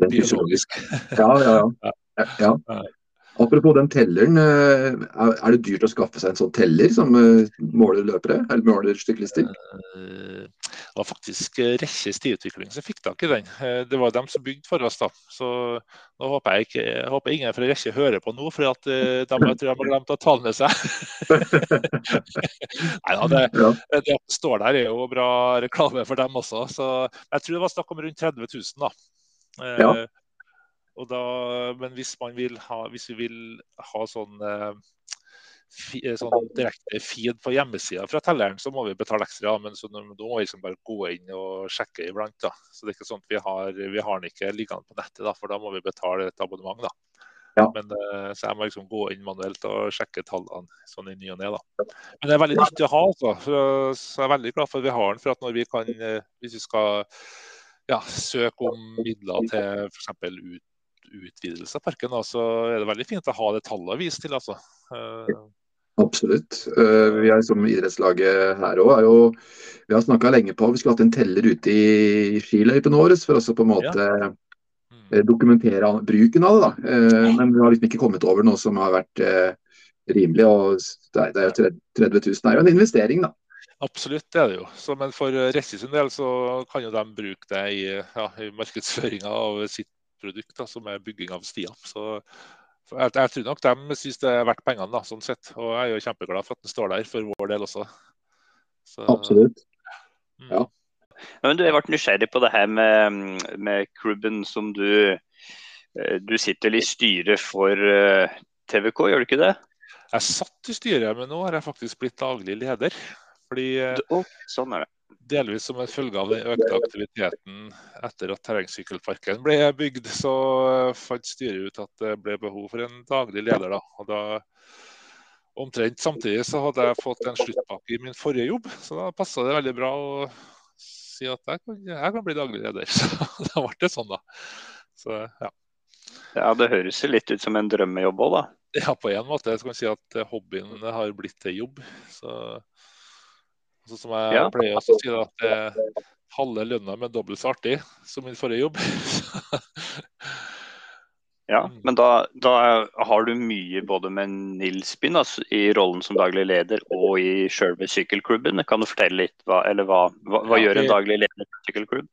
biologisk. Ja, ja, ja. ja. ja. Apropos den telleren, eh, er det dyrt å skaffe seg en sånn teller som eh, måler løpere, eller måler syklister? Eh, det var faktisk Rekkje stiutvikling som fikk tak i den. Det var dem som bygde for oss. da. Så nå håper jeg, ikke, jeg håper ingen fra Rekke hører på nå, for at de, jeg tror de har glemt å ta den med seg. Nei da, det, det, står der er jo bra reklame for dem også. Så jeg tror det var snakk om rundt 30 000 da. Ja. Da, men hvis, vil ha, hvis, vi vil ha sånn, eh, eh, sånn direkte feed på hjemmesida fra telleren, så må vi betale ekstra. Men så, da må vi liksom bare gå inn og sjekke iblant. Da. Så det er ikke sånn at vi har, vi har den ikke liggende på nettet, da, for da må vi betale et abonnement. da. Ja. Men, eh, så jeg må liksom gå inn manuelt og sjekke tallene sånn i ny og ne. Men det er veldig nyttig å ha. Altså. Så jeg er veldig glad for at vi har den. for at når vi kan, Hvis vi skal ja, søke om midler til f.eks. Ut, utvidelse av parken, så er det veldig fint å ha det tallet å vise til. altså. Absolutt. Vi er som idrettslaget her òg Vi har snakka lenge på vi skulle hatt en teller ute i skiløypene våre for også på en måte ja. Mm. dokumentere bruken av det. da. Men vi har liksom ikke kommet over noe som har vært rimelig. og det er jo 30 000 er jo en investering, da. Absolutt, det er det jo. Så, men for Ressi sin del så kan jo de bruke det i, ja, i markedsføringa av sitt produkt, da, som er bygging av stier. Så jeg, jeg, tror nok de syns det er verdt pengene, da, sånn sett. Og jeg er jo kjempeglad for at den står der for vår del også. Så, Absolutt. Mm. Ja. ja. men du, Jeg ble nysgjerrig på det her med, med klubben som du eh, Du sitter i styret for eh, TVK, gjør du ikke det? Jeg satt i styret, men nå har jeg faktisk blitt daglig leder. Fordi, oh, sånn er det. Delvis som en følge av den økte aktiviteten etter at terrengsykkelparken ble bygd, så fant styret ut at det ble behov for en daglig leder. Da. Og da Omtrent samtidig så hadde jeg fått en sluttpakke i min forrige jobb, så da passa det veldig bra å si at jeg kan, jeg kan bli daglig leder. Så da ble det sånn, da. Så, ja. ja, det høres jo litt ut som en drømmejobb òg, da. Ja, på en måte. Jeg kan si at hobbyen har blitt til jobb. Så Altså, som jeg ja. pleier å si, da, at det halve lønna med dobbelt så artig som min forrige jobb. ja, mm. men da, da, har du mye både med Nils Bind altså, i rollen som daglig leder og i selve sykkelklubben. Kan du fortelle litt hva, eller hva, hva, hva ja, gjør en daglig leder i sykkelklubb?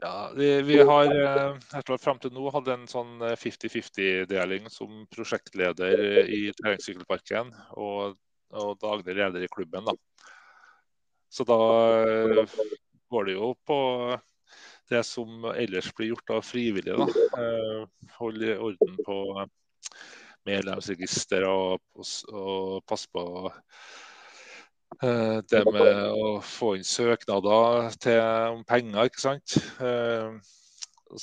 Ja, vi, vi har etter fram til nå hatt en sånn 50-50-deling som prosjektleder i terrengsykkelparken og, og daglig leder i klubben. da. Så da går det jo på det som ellers blir gjort av frivillige. da. Eh, holde orden på medlemsregister og, og passe på eh, det med å få inn søknader til, om penger, ikke sant. Eh,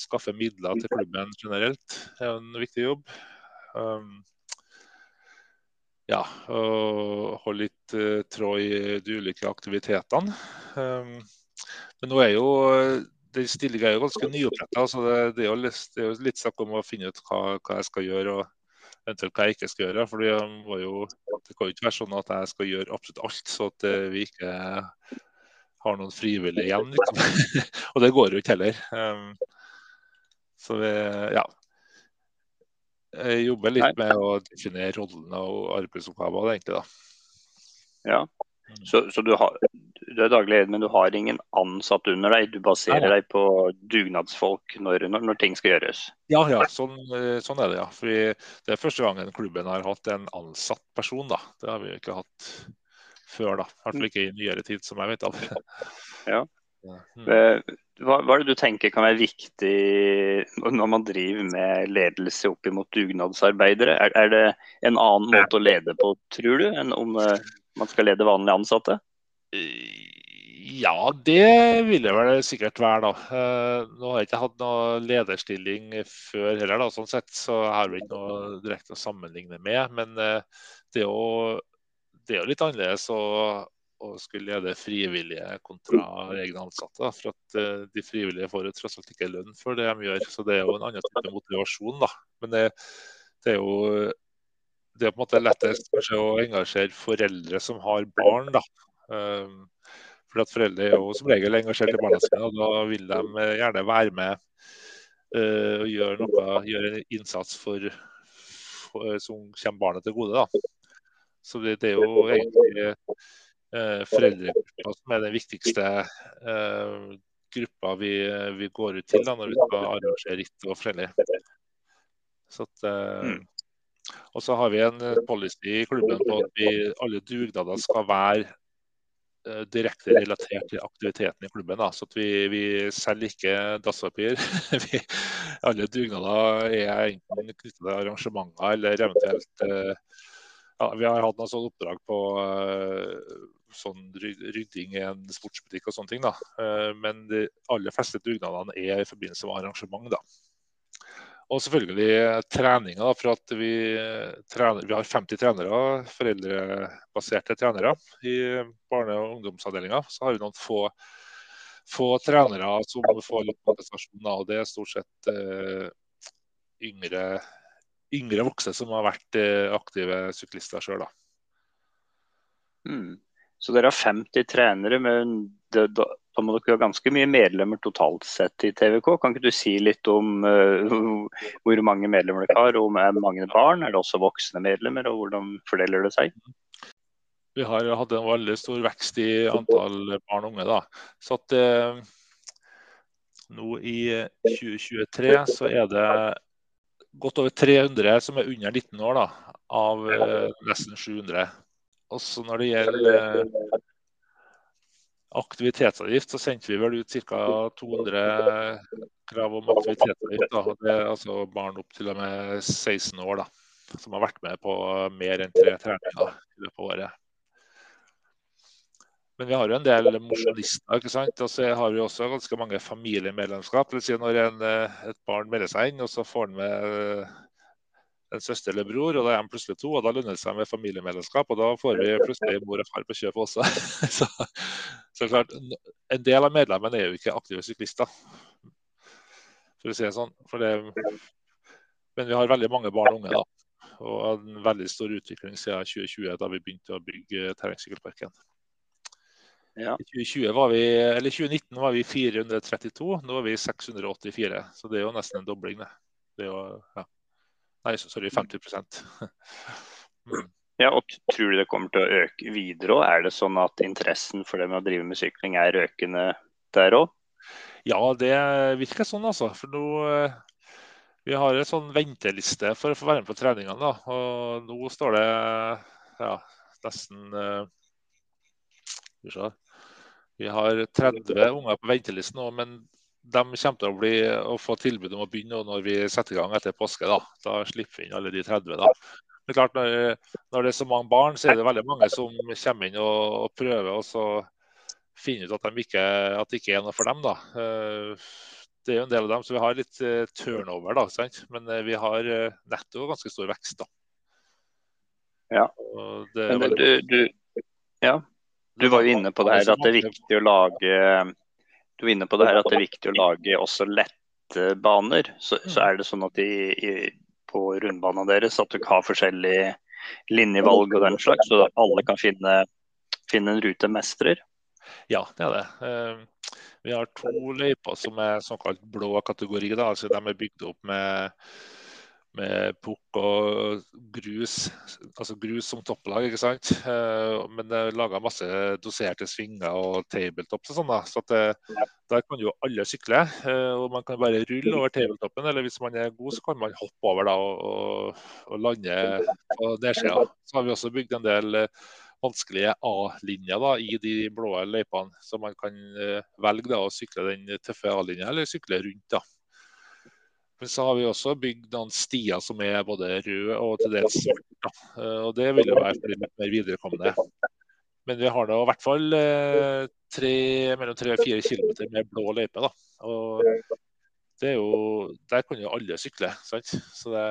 skaffe midler til klubben generelt er en viktig jobb ja, holde litt uh, tråd i de ulike aktivitetene. Um, men nå er jo den stillinga ganske nyoppretta. så det, det, er litt, det, er jo litt snakk om å finne ut hva, hva, jeg skal gjøre og eventuelt hva jeg ikke skal gjøre. For Det kan jo ikke være sånn at jeg skal gjøre absolutt alt, så at eh, vi ikke har noen frivillige igjen. Liksom. og det går jo ikke heller. Um, så vi, ja, jeg jobber litt med å definere rollene og arbeidsoppgaver, egentlig. da. Ja, mm. så, så du, har, du, er daglig leder, men du har ingen ansatt under deg? Du baserer ja. deg på dugnadsfolk når, når, når, ting skal gjøres? Ja, ja sånn, eh, sånn, er det. ja. Fordi Det er første gangen klubben har hatt en ansatt person. da. Det har vi ikke hatt før. da. I hvert fall ikke i nyere tid, som jeg vet av. Ja. Mm. Eh, hva, hva, er det du tenker kan være viktig når man driver med ledelse opp mot dugnadsarbeidere? Er, er, det en annen måte å lede på, tror du, enn om uh, man skal lede vanlige ansatte? Ja, det vil det vel sikkert være. da. Nå har jeg ikke hatt noe lederstilling før heller, da, sånn sett, så jeg har vel ikke noe direkte å sammenligne med. Men det, er jo, det er jo litt annerledes å å skulle lede frivillige kontra egne ansatte. For at uh, De frivillige får jo tross alt ikke lønn for det de gjør. Så det er jo en annen type motivasjon. da. Men det, det er jo det er på en måte lettest kanskje å engasjere foreldre som har barn. da. Um, for at Foreldre er jo som regel engasjert i barna sine, og da vil de gjerne være med uh, og gjøre noe, gjøre en innsats for, for, som kommer barnet til gode. da. Så det, det er jo egentlig eh, foreldregruppa som er den viktigste eh, gruppa vi, vi, går ut til da, når vi skal arrangere ritt og forskjellig. Så at, eh, mm. Og så har vi en policy i klubben på at vi, alle dugnader skal være eh, direkte relatert til aktiviteten i klubben. Da. Så at vi, vi selger ikke dasspapir. alle dugnader er enten knyttet til arrangementer eller eventuelt eh, ja, Vi har hatt noen sånne oppdrag på sånn rydding i en sportsbutikk og sånne ting. da. Uh, men de aller fleste dugnadene er i forbindelse med arrangement. da. Og selvfølgelig treninga, for at vi, trener, vi har 50 trenere, foreldrebaserte trenere i barne- og ungdomsavdelinga. Så har vi noen få få trenere som får litt kompensasjon. Og det er stort sett uh, yngre, yngre voksne som har vært uh, aktive syklister sjøl. Mm. Så dere har 50 trenere, men det, da, da, må dere ha ganske mye medlemmer totalt sett i TVK. Kan ikke du si litt om uh, hvor mange medlemmer dere har, om det er mange barn? Er det også voksne medlemmer, og hvordan fordeler det seg? Vi har hatt en veldig stor vekst i antall barn og unge. da. Så at uh, nå i 2023 så er det godt over 300 som er under 19 år, da, av nesten 700. Også når det gjelder aktivitetsavgift, så sendte vi vel ut ca. 200 krav om aktivitetsavgift. Da. Det er altså barn opp til og med 16 år da, som har vært med på mer enn tre treninger i løpet av året. Men vi har jo en del mosjonister. ikke sant? Og så har vi også ganske mange familiemedlemskap. Det vil si når en, eh, et barn melder seg inn, og så får han med eh, en søster eller bror, og da er de plutselig to. og Da lønner det seg med familiemedlemskap, og da får vi plutselig mor og far på kjøpet også. så, så klart, En del av medlemmene er jo ikke aktive syklister, for å si det sånn. Det, men vi har veldig mange barn og unge. da, Og en veldig stor utvikling siden 2020, da vi begynte å bygge terrengsykkelparken. Ja. I 2020 var vi, eller 2019 var vi 432, nå er vi 684. Så det er jo nesten en dobling. Det. det er jo, ja. Nei, sorry, 50 mm. Ja, og Tror du det kommer til å øke videre òg? Er det sånn at interessen for det med å drive med sykling er økende der òg? Ja, det virker sånn, altså. For nå eh, Vi har en sånn venteliste for å få være med på treningene. da, og Nå står det ja, nesten uh, vi har 30 unger på ventelisten nå, men de kommer til å, bli, å få tilbud om å begynne når vi setter i gang etter påske. Da, da slipper vi inn alle de 30. da. Men klart, når, når, det er så mange barn, så er det veldig mange som kommer inn og, og prøver og så finner ut at, de ikke, at, det ikke er noe for dem. da. Eh, det er jo en del av dem, så vi har litt eh, turnover, da, sant? men eh, vi har netto ganske stor vekst. da. Ja. Men du, du, ja. Du var jo inne på det her at det er viktig å lage du er inne på det her at det er viktig å lage også lette baner. Så, så mm. er det sånn at i, i, på rundbanen deres at du har forskjellige linjevalg og den slags, så alle kan finne, finne en rute mestrer? Ja, det er det. Eh, vi har to løyper som er såkalt blå kategori. Da. altså De er bygd opp med med pukk og grus, altså grus som topplag. ikke sant? Eh, men er laga masse doserte svinger og tabletops og sånn. da, så det, Der kan jo alle sykle. Eh, og Man kan bare rulle over tabletoppen, eller hvis man er god, så kan man hoppe over da og, og, lande på nedsida. Så har vi også bygd en del eh, vanskelige A-linjer i de blå løypene, så man kan velge da å sykle den tøffe A-linja eller sykle rundt. da. Men så har vi også bygd noen stier som er både røde og til dels svarte. Eh, og det vil jo være for litt mer viderekomne. Men vi har da i hvert fall eh, tre, mellom tre og fire kilometer med blå løype. Da. Og det er jo, der kan jo alle sykle. sant? Så det,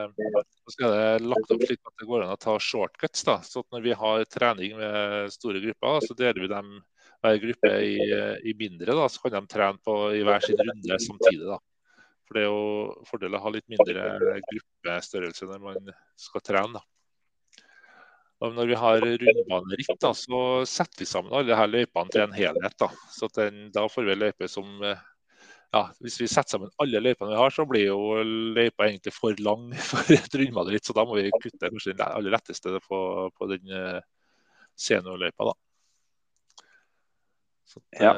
så er det lagt opp slik at det går an å ta shortcuts. da, så Når vi har trening med store grupper, så deler vi dem hver gruppe i, i mindre. da, Så kan de trene på i hver sin runde samtidig. da. For det er jo fordel å ha litt mindre gruppestørrelse når man skal trene. Og når vi har rundbaneritt, da, så setter vi sammen alle her løypene til en helhet. Da, så den, da får vi løype som ja, Hvis vi setter sammen alle løypene vi har, så blir jo løypa egentlig for lang for et rundbaneritt. Så da må vi kutte kanskje den aller letteste på, på den uh, seniorløypa. da. Så, ja.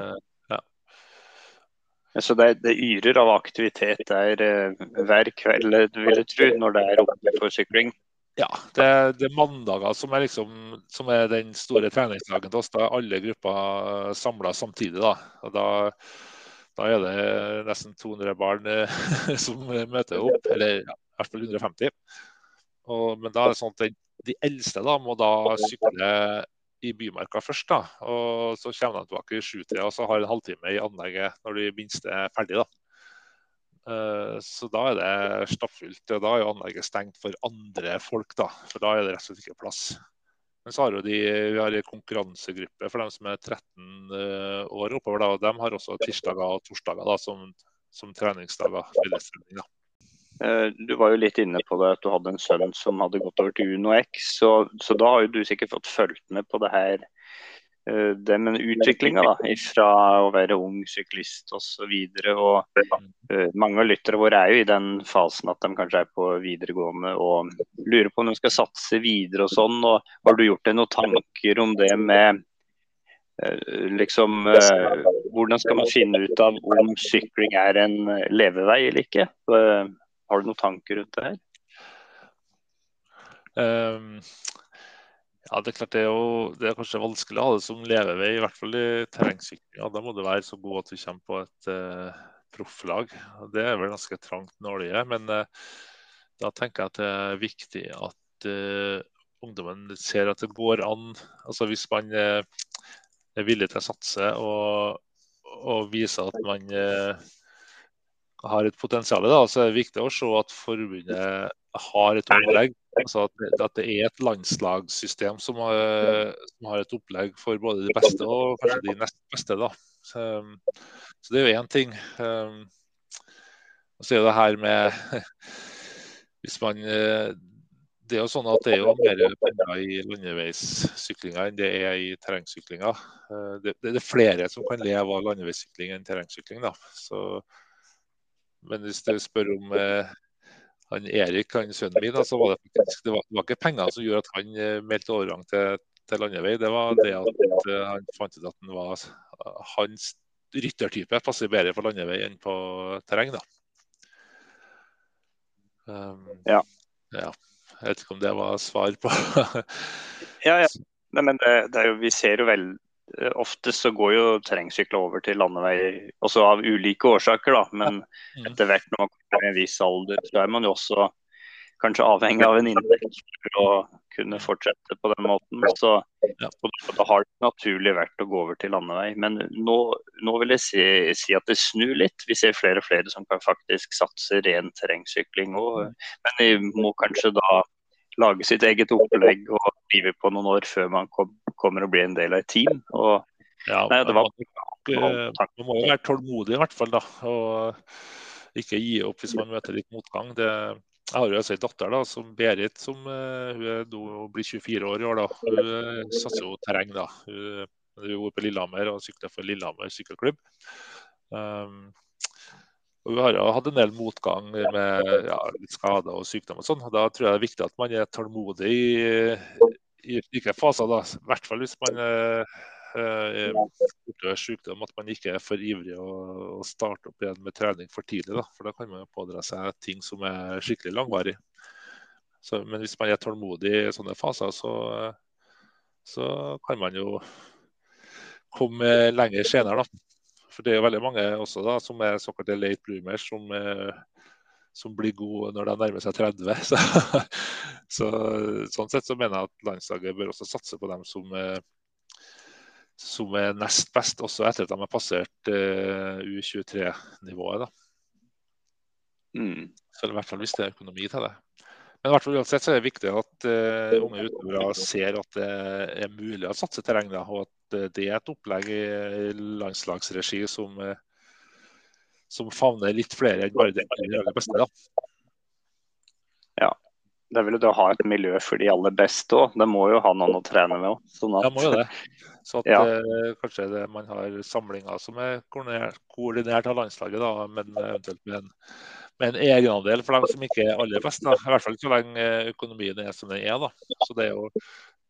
Så det, det, yrer av aktivitet der eh, hver kveld, vil jeg tro, når det er oppe for sykling? Ja, det, det er mandager som er, liksom, som er den store treningsdagen til oss. Da er alle grupper samla samtidig. Da. Da, da er det nesten 200 barn eh, som møter opp, eller ja, i hvert fall 150. Og, men da er det sånn at de eldste da, må da sykle i Bymarka først. da, og Så kommer de tilbake i sjutida og så har en halvtime i anlegget når de minste er ferdig. da. Uh, så da er det stappfullt. Da er jo anlegget stengt for andre folk, da. For da er det rett og slett ikke plass. Men så har jo de, vi har en konkurransegruppe for dem som er 13 år oppover. da, og De har også tirsdager og torsdager da, som, som treningsdager. da. Du var jo litt inne på det at du hadde en sønn som hadde gått over til Uno X. Så, så da har jo du sikkert fått fulgt med på det her Eh, det med utviklinga fra å være ung syklist osv. Uh, mange av lyttere våre er jo i den fasen at de kanskje er på videregående og lurer på om de skal satse videre og sånn. og Har du gjort deg noen tanker om det med liksom Hvordan skal man finne ut av om sykling er en levevei eller ikke? Har du noen tanker rundt det her? Um, ja, Det er klart det er, jo, det er kanskje vanskelig å ha det som levevei, i hvert fall i terrengsykling. Da må du være så god at du kommer på et uh, profflag. Det er vel ganske trangt nåløye. Men uh, da tenker jeg at det er viktig at uh, ungdommen ser at det går an. Altså Hvis man er villig til å satse og, og vise at man har et potensial, da, så er det viktig å se at forbundet har et opplegg Altså at, at, det er et landslagssystem som har, som har, et opplegg for både de beste og kanskje de nest beste. Da. Så, så det er jo én ting. Um, og så er det her med Hvis man Det er jo sånn at det er jo mer penger i landeveissyklinga enn det er i terrengsyklinga. Uh, det, det, er flere som kan leve av landeveissykling enn terrengsykling. Da. Så, men hvis du spør om uh, han Erik, han sønnen min, så var det faktisk det var, det var ikke penger som gjorde at han eh, meldte overgang til, til landevei. Det var det at uh, han fant ut at han var, hans ryttertype passer bedre på landevei enn på terreng. da. Um, ja. ja. Jeg vet ikke om det var svar på Ja, ja. Nei, men det, det jo, vi ser jo vel eh, Ofte så går jo terrengsykler over til landeveier, også av ulike årsaker. da, Men mm. etter hvert når man kommer i en viss alder, så er man jo også kanskje avhengig av en inntekt for å kunne fortsette på den måten. Så. Da har det naturlig vært å gå over til landevei. Men nå, nå vil jeg si, si, at det snur litt. Vi ser flere og flere som kan faktisk satse ren terrengsykling. òg. men vi må kanskje da lage sitt eget opplegg og drive på noen år før man kom, kommer å bli en del av et team. Og, ja, nei, det var, man må jo være tålmodig i hvert fall. da, og ikke gi opp hvis man møter litt motgang. Det, jeg har jo også en datter da, som Berit, som uh, hun blir 24 år i år. da. Hun uh, satser jo terreng. da. Hun, hun bor på Lillehammer og sykler for Lillehammer sykkelklubb. Um, og Vi har jo hatt en del motgang med ja, skader og sykdom og sånn. Da tror jeg det er viktig at man er tålmodig i, i like faser. da. I hvert fall hvis man uh, uh, sykdom, at man ikke er for ivrig å, å starte opp igjen med trening for tidlig. Da. For da kan man jo pådra seg ting som er skikkelig langvarig. Så, men hvis man er tålmodig i sånne faser, så, så kan man jo komme lenger senere. Da. For det er jo veldig mange også da, som er såkalte late bloomers, som, som blir gode når de nærmer seg 30. Så, så, sånn sett så mener jeg at landslaget bør også satse på dem som som er nest best, også etter at de har passert uh, U23-nivået. Mm. Så I hvert fall hvis det er økonomi til det. Men i hvert fall uansett så er det viktig at uh, unge utøvere ser at det er mulig å satse terreng. Og at uh, det er et opplegg i, i landslagsregi som, som favner litt flere enn bare det aller beste. Da. Ja, det er vel å ha et miljø for de aller beste òg. Det må jo ha noen å trene med òg. Sånn at... Ja, må jo det. Så at ja. eh, kanskje det, man har samlinger som er koordinert av landslaget, da, men eventuelt med en, med en egenandel for dem som ikke er aller best. Da. I hvert fall så lenge økonomien er som den er. Da. Så det er jo,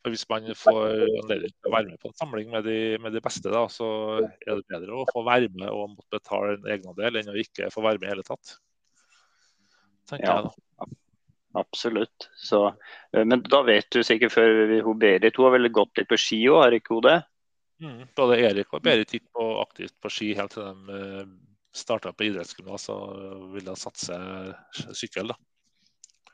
Hvis man får anledning til å være med på en samling med de, med de beste, da, så er det bedre å få være med og måtte betale en egenandel enn å ikke få være med i hele tatt. tenker ja. jeg da. Absolutt. Så, eh, men da vet du sikkert før hun Berit Hun har vel gått litt på ski òg, har ikke hun det? Mm, både Erik og Berit gikk på, aktivt på ski helt til de eh, starta på idrettsgymnas og ville satse sykkel. da.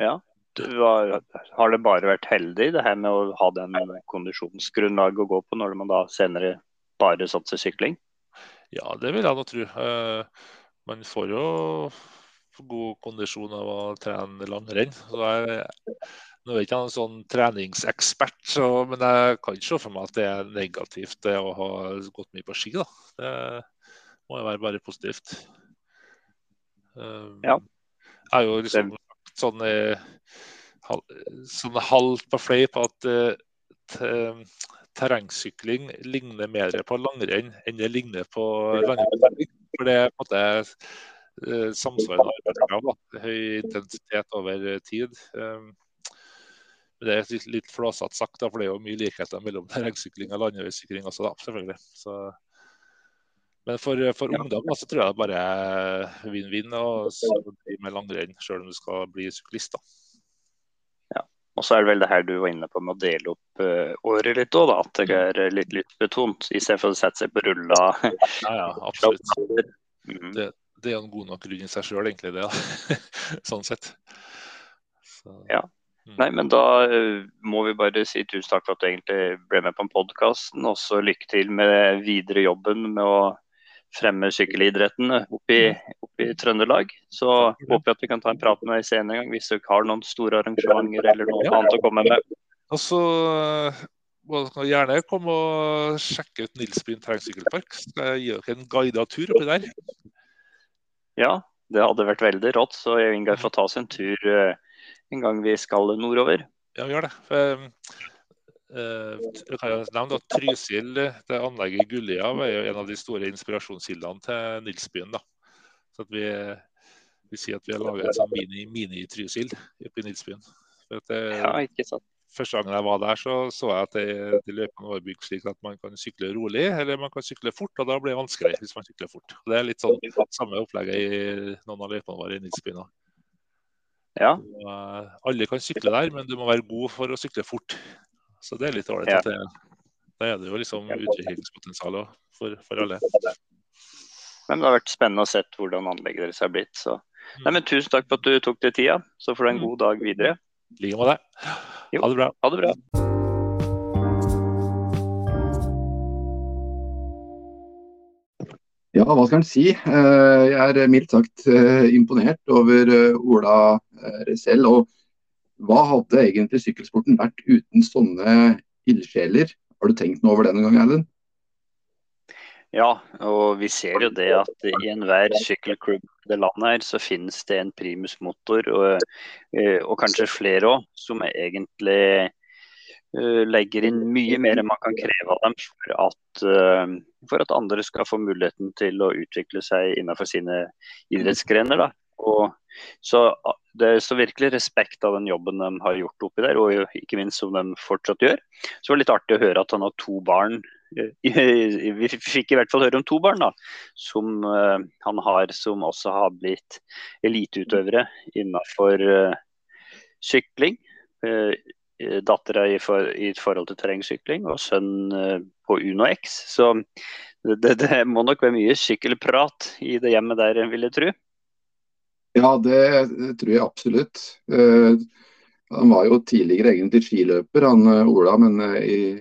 Ja. Var, har det bare vært heldig det her med å ha den kondisjonsgrunnlaget å gå på, når man da senere bare satser sykling? Ja, det vil jeg nå tro. Uh, man får jo god kondisjon av å trene langrenn. Så jeg, Nå er jeg ikke en sånn treningsekspert, så, men jeg kan ikke se for meg at det er negativt det å ha gått mye på ski. da. Det må jo være bare positivt. Ja. Er jo liksom sånn, sånn halvt på fleip at uh, terrengsykling ligner mer på langrenn enn det ligner på landeveissykling. For det er på en måte uh, samsvarende arbeidskrav. Høy intensitet over tid. Um, det er litt, litt flåsete sagt, da, for det er jo mye likheter mellom terrengsykling og landeveissykling også, da, selvfølgelig. Så, men for, for ja. ungdom så tror jeg det bare er vinn-vinn å drive med langrenn, selv om du skal bli syklist. da. Ja, og så er det vel det her du var inne på med å dele opp uh, året litt òg, at det er litt lyttbetont, i stedet for å sette seg på rulla. ja, ja, absolutt. Mm. Det, det, er en god nok grunn i seg sjøl, egentlig, det. da, sånn sett. Så. Ja. Mm. Nei, men da uh, må vi bare si tusen takk for at du egentlig ble med på podkasten. Og så lykke til med videre jobben med å fremme sykkelidretten oppe i, oppe i Trøndelag. Så håper jeg at vi kan ta en prat med senere en gang hvis du ikke har noen store arrangementer eller noe ja. annet å komme med. Og så må dere gjerne komme og sjekke ut Nilsbyen terrengsykkelpark. Skal jeg gi dere en guidet tur oppi der? Ja, det hadde vært veldig rått. Så Ingar får ta oss en tur. Uh, en gang vi skal nordover. Ja, vi gjør det. Jeg nevne at Trysil, det anlegget i Gullia, er jo en av de store inspirasjonskildene til Nilsbyen. da. Så at vi, vi sier at vi har laget en sånn mini-Trysil mini oppe i Nilsbyen. Det, ja, ikke sant. Første gangen jeg var der, så så jeg at de, de løypene var bygd slik at man kan sykle rolig eller man kan sykle fort. og Da blir det vanskelig hvis man sykler fort. Det er litt sånn samme opplegget i noen av løypene våre i Nilsbyen. Ja. Alle kan sykle der, men du må være god for å sykle fort. Så det er litt ålreit. Ja. Da er det jo liksom utviklingspotensial for, for, alle. Men det har vært spennende å se hvordan anlegget deres har blitt. Så. Mm. Nei, men Tusen takk for at du tok deg tida. Så får du en mm. god dag videre. I like måte. Ha det bra. Ha det bra. Ja, hva skal en si. Eh, jeg er mildt sagt eh, imponert over eh, Ola selv. Og hva hadde egentlig sykkelsporten vært uten sånne ildsjeler? Har du tenkt noe over det noen gang, Erlend? Ja, og vi ser jo det at i enhver sykkelklubb i det landet her, så finnes det en primusmotor, og, og kanskje flere òg, som egentlig uh, legger inn mye mer enn man kan kreve av dem for at, uh, for at andre skal få muligheten til å utvikle seg innenfor sine idrettsgrener. Da. Og så Det står virkelig respekt av den jobben de har gjort oppi der, og ikke minst som de fortsatt gjør. Så det var litt artig å høre at han har to barn. Vi fikk i hvert fall høre om to barn da, som uh, han har, som også har blitt eliteutøvere innenfor uh, sykling. Uh, Dattera i, for, i, forhold til terrengsykling og sønnen på Uno X. Så det, det, må nok være mye sykkelprat i det hjemmet der, vil jeg tro. Ja, det tror jeg absolutt. Uh, han var jo tidligere egentlig skiløper, han uh, Ola, men uh, i,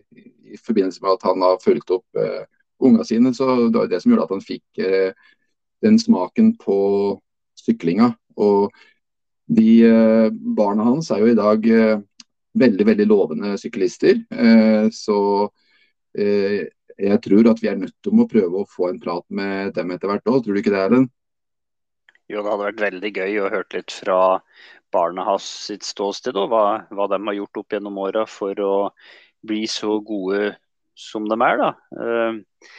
i, forbindelse med at han har fulgt opp uh, unga sine, så det var det som gjorde at han fikk den smaken på syklinga. Og de barna hans er jo i dag veldig, veldig lovende syklister. så jeg tror at vi er nødt til å prøve å få en prat med dem etter hvert òg, tror du ikke det, Erlend? Jo, det hadde vært veldig gøy å høre litt fra barna hans sitt ståsted, og hva, hva de har gjort opp gjennom åra for å bli så gode som de er. da. Uh,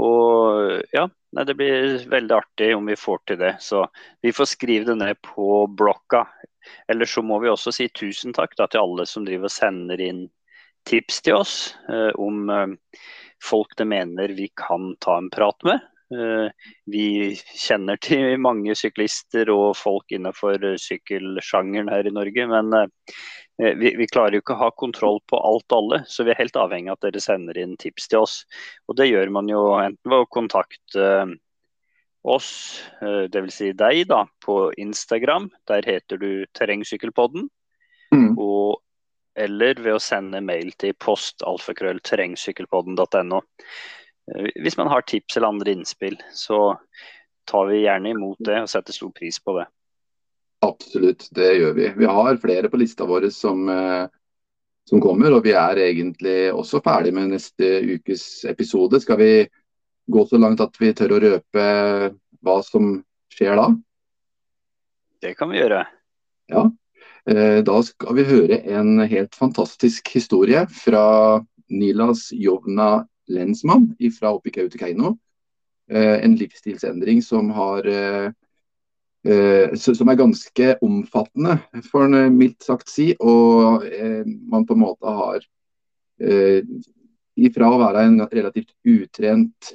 og ja, nei, Det blir veldig artig om vi får til det. Så vi får skrive det ned på blokka. Eller så må vi også si tusen takk da, til alle som driver og sender inn tips til oss eh, om eh, folk de mener vi kan ta en prat med. Eh, vi kjenner til mange syklister og folk innenfor sykkelsjangeren her i Norge, men eh, vi, vi, klarer jo ikke å ha kontroll på alt og alle, så vi er helt avhengig av at dere sender inn tips til oss. Og Det gjør man jo enten ved å kontakte oss, eh, dvs. Si deg, da, på Instagram. Der heter du Terrengsykkelpodden. Mm. Og, eller ved å sende mail til postalfakrøllterrengsykkelpodden.no. Eh, hvis man har tips eller andre innspill, så tar vi gjerne imot det og setter stor pris på det. Absolutt, det gjør vi. Vi har flere på lista vår som, eh, som kommer, og vi er egentlig også ferdig med neste ukes episode. Skal vi gå så langt at vi tør å røpe hva som skjer da? Det kan vi gjøre. Ja. Eh, da skal vi høre en helt fantastisk historie fra Nilas Jovna Lensmann fra oppe i Kautokeino. Eh, en livsstilsendring som har Eh, som er ganske omfattende, for en eh, mildt sagt si. Og eh, man på en måte har ifra å være en relativt utrent,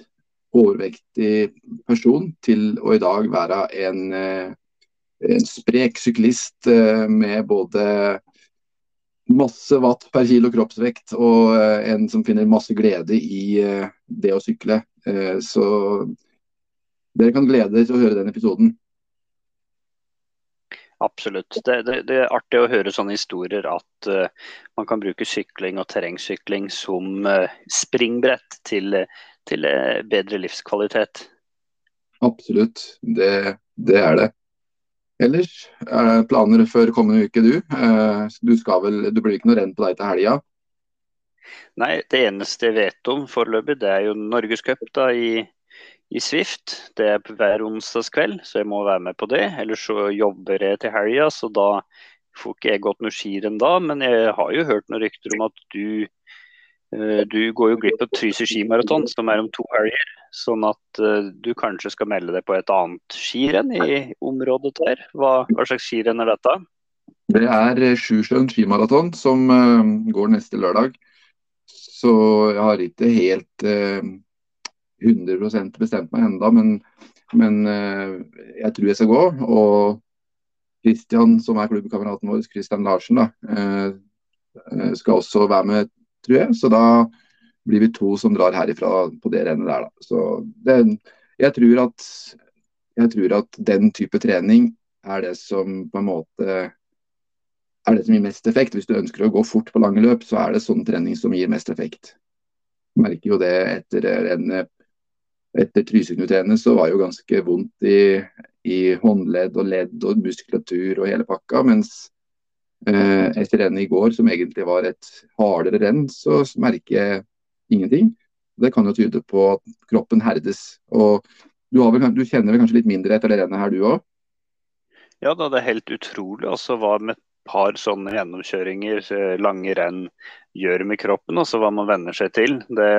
overvektig person til å i dag være en, en sprek syklist med både masse watt per kilo kroppsvekt og en som finner masse glede i det å sykle. Så dere kan glede dere til å høre den episoden. Absolutt. Det, det, det, er artig å høre sånne historier at uh, man kan bruke sykling og terrengsykling som uh, springbrett til, til uh, bedre livskvalitet. Absolutt, det, det, er det. Ellers, planer før kommende uke, du? Du, skal vel, du blir ikke noe renn på deg til helga? Nei, det eneste jeg vet om foreløpig, det er jo Norgescup i i Swift. Det er hver onsdagskveld, så jeg må være med på det. Ellers så jobber jeg til helga, så da får ikke jeg gått noe skirenn da. Men jeg har jo hørt noen rykter om at du, du går jo glipp av Trysil skimaraton, som er om to helger. Sånn at uh, du kanskje skal melde deg på et annet skirenn i området der. Hva, hva slags skirenn er dette? Det er eh, Sjusjøen skimaraton som går neste lørdag. Så jeg har ikke helt 100% bestemt meg enda, men, men eh, jeg tror jeg skal gå. Og Kristian, som er klubbkameraten vår, Kristian Larsen, da, eh, eh, skal også være med, tror jeg. Så da blir vi to som drar herifra på det rennet der, da. Så det, jeg, tror at, jeg tror at den type trening er det som på en måte er det som gir mest effekt. Hvis du ønsker å gå fort på lange løp, så er det sånn trening som gir mest effekt. Jeg merker jo det etter rennet etter Trysil-knutrennet så var det jo ganske vondt i, i, håndledd og ledd og muskulatur og hele pakka. Mens etter rennet i går, som egentlig var et hardere renn, så merker jeg ingenting. Det kan jo tyde på at kroppen herdes. og Du, vel, du kjenner vel kanskje litt mindre etter det rennet her, du òg? Ja, da, det er helt utrolig altså, hva med et par sånne gjennomkjøringer, lange renn, gjør med kroppen. Altså hva man venner seg til. Det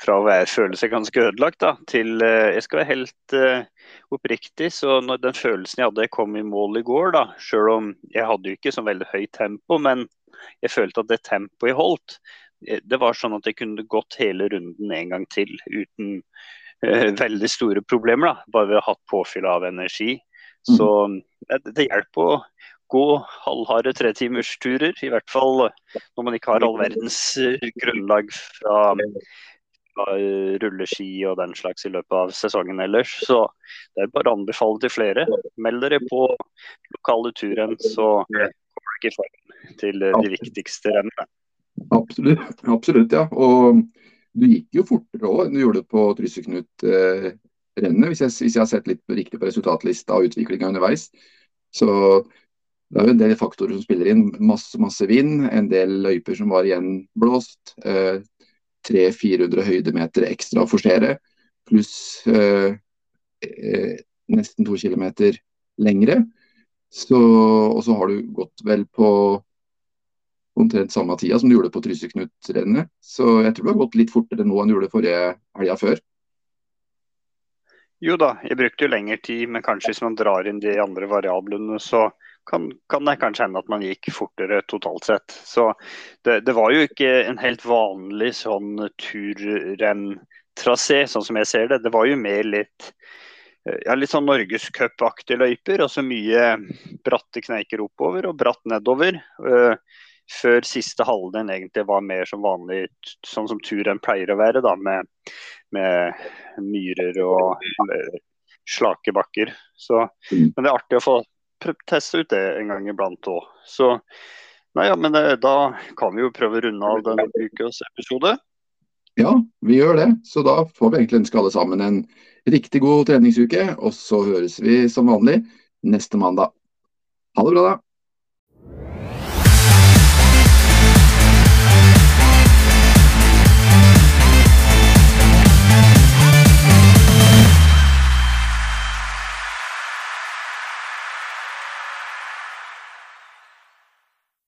fra å være, føle seg ganske ødelagt da, til uh, Jeg skal være helt uh, oppriktig, så når den følelsen jeg hadde jeg kom i mål i går, da, selv om jeg hadde jo ikke så veldig høyt tempo, men jeg følte at det tempoet jeg holdt, eh, det var sånn at jeg kunne gått hele runden en gang til uten uh, veldig store problemer. da, Bare ved å ha hatt påfyll av energi. Mm. Så det, det hjelper å gå halvharde tretimersturer, i hvert fall når man ikke har all verdens grunnlag fra rulleski og den slags i løpet av sesongen ellers. Så det er bare å anbefale til flere. Meld dere på lokale turrenn, så kommer dere i form til de viktigste rennene. Absolutt, absolutt, ja. Og du gikk jo fortere òg enn du gjorde på Tryseknut-rennet, hvis, hvis, jeg har sett litt riktig på resultatlista og utviklinga underveis. Så det er jo en del faktorer som spiller inn. Masse, masse vind, en del løyper som var igjen blåst. Eh, 300-400 høydemeter ekstra å forsere, pluss eh, eh, nesten to kilometer lengre. Så, og så har du gått vel på omtrent samme tida som du gjorde på Tryseknut-rennet. Så jeg tror du har gått litt fortere nå enn du gjorde forrige helga før. Jo da, jeg brukte jo lengre tid, men kanskje hvis man drar inn de andre variablene, så kan, kan, det kanskje hende at man gikk fortere totalt sett. Så det, det var jo ikke en helt vanlig sånn turrenntrasé, sånn som jeg ser det. Det var jo mer litt ja, litt sånn norgescupaktige løyper. Og så mye bratte kneiker oppover og bratt nedover. Uh, før siste halvdelen egentlig var mer som vanlig, sånn som turen pleier å være, da, med med myrer og slake bakker. Så, mm. men det er artig å få teste ut det en gang iblant òg. Så nei, ja, men eh, da kan vi jo prøve å runde av denne ukas episode. Ja, vi gjør det. Så da får vi egentlig ønske alle sammen en riktig god treningsuke. Og så høres vi som vanlig neste mandag. Ha det bra, da.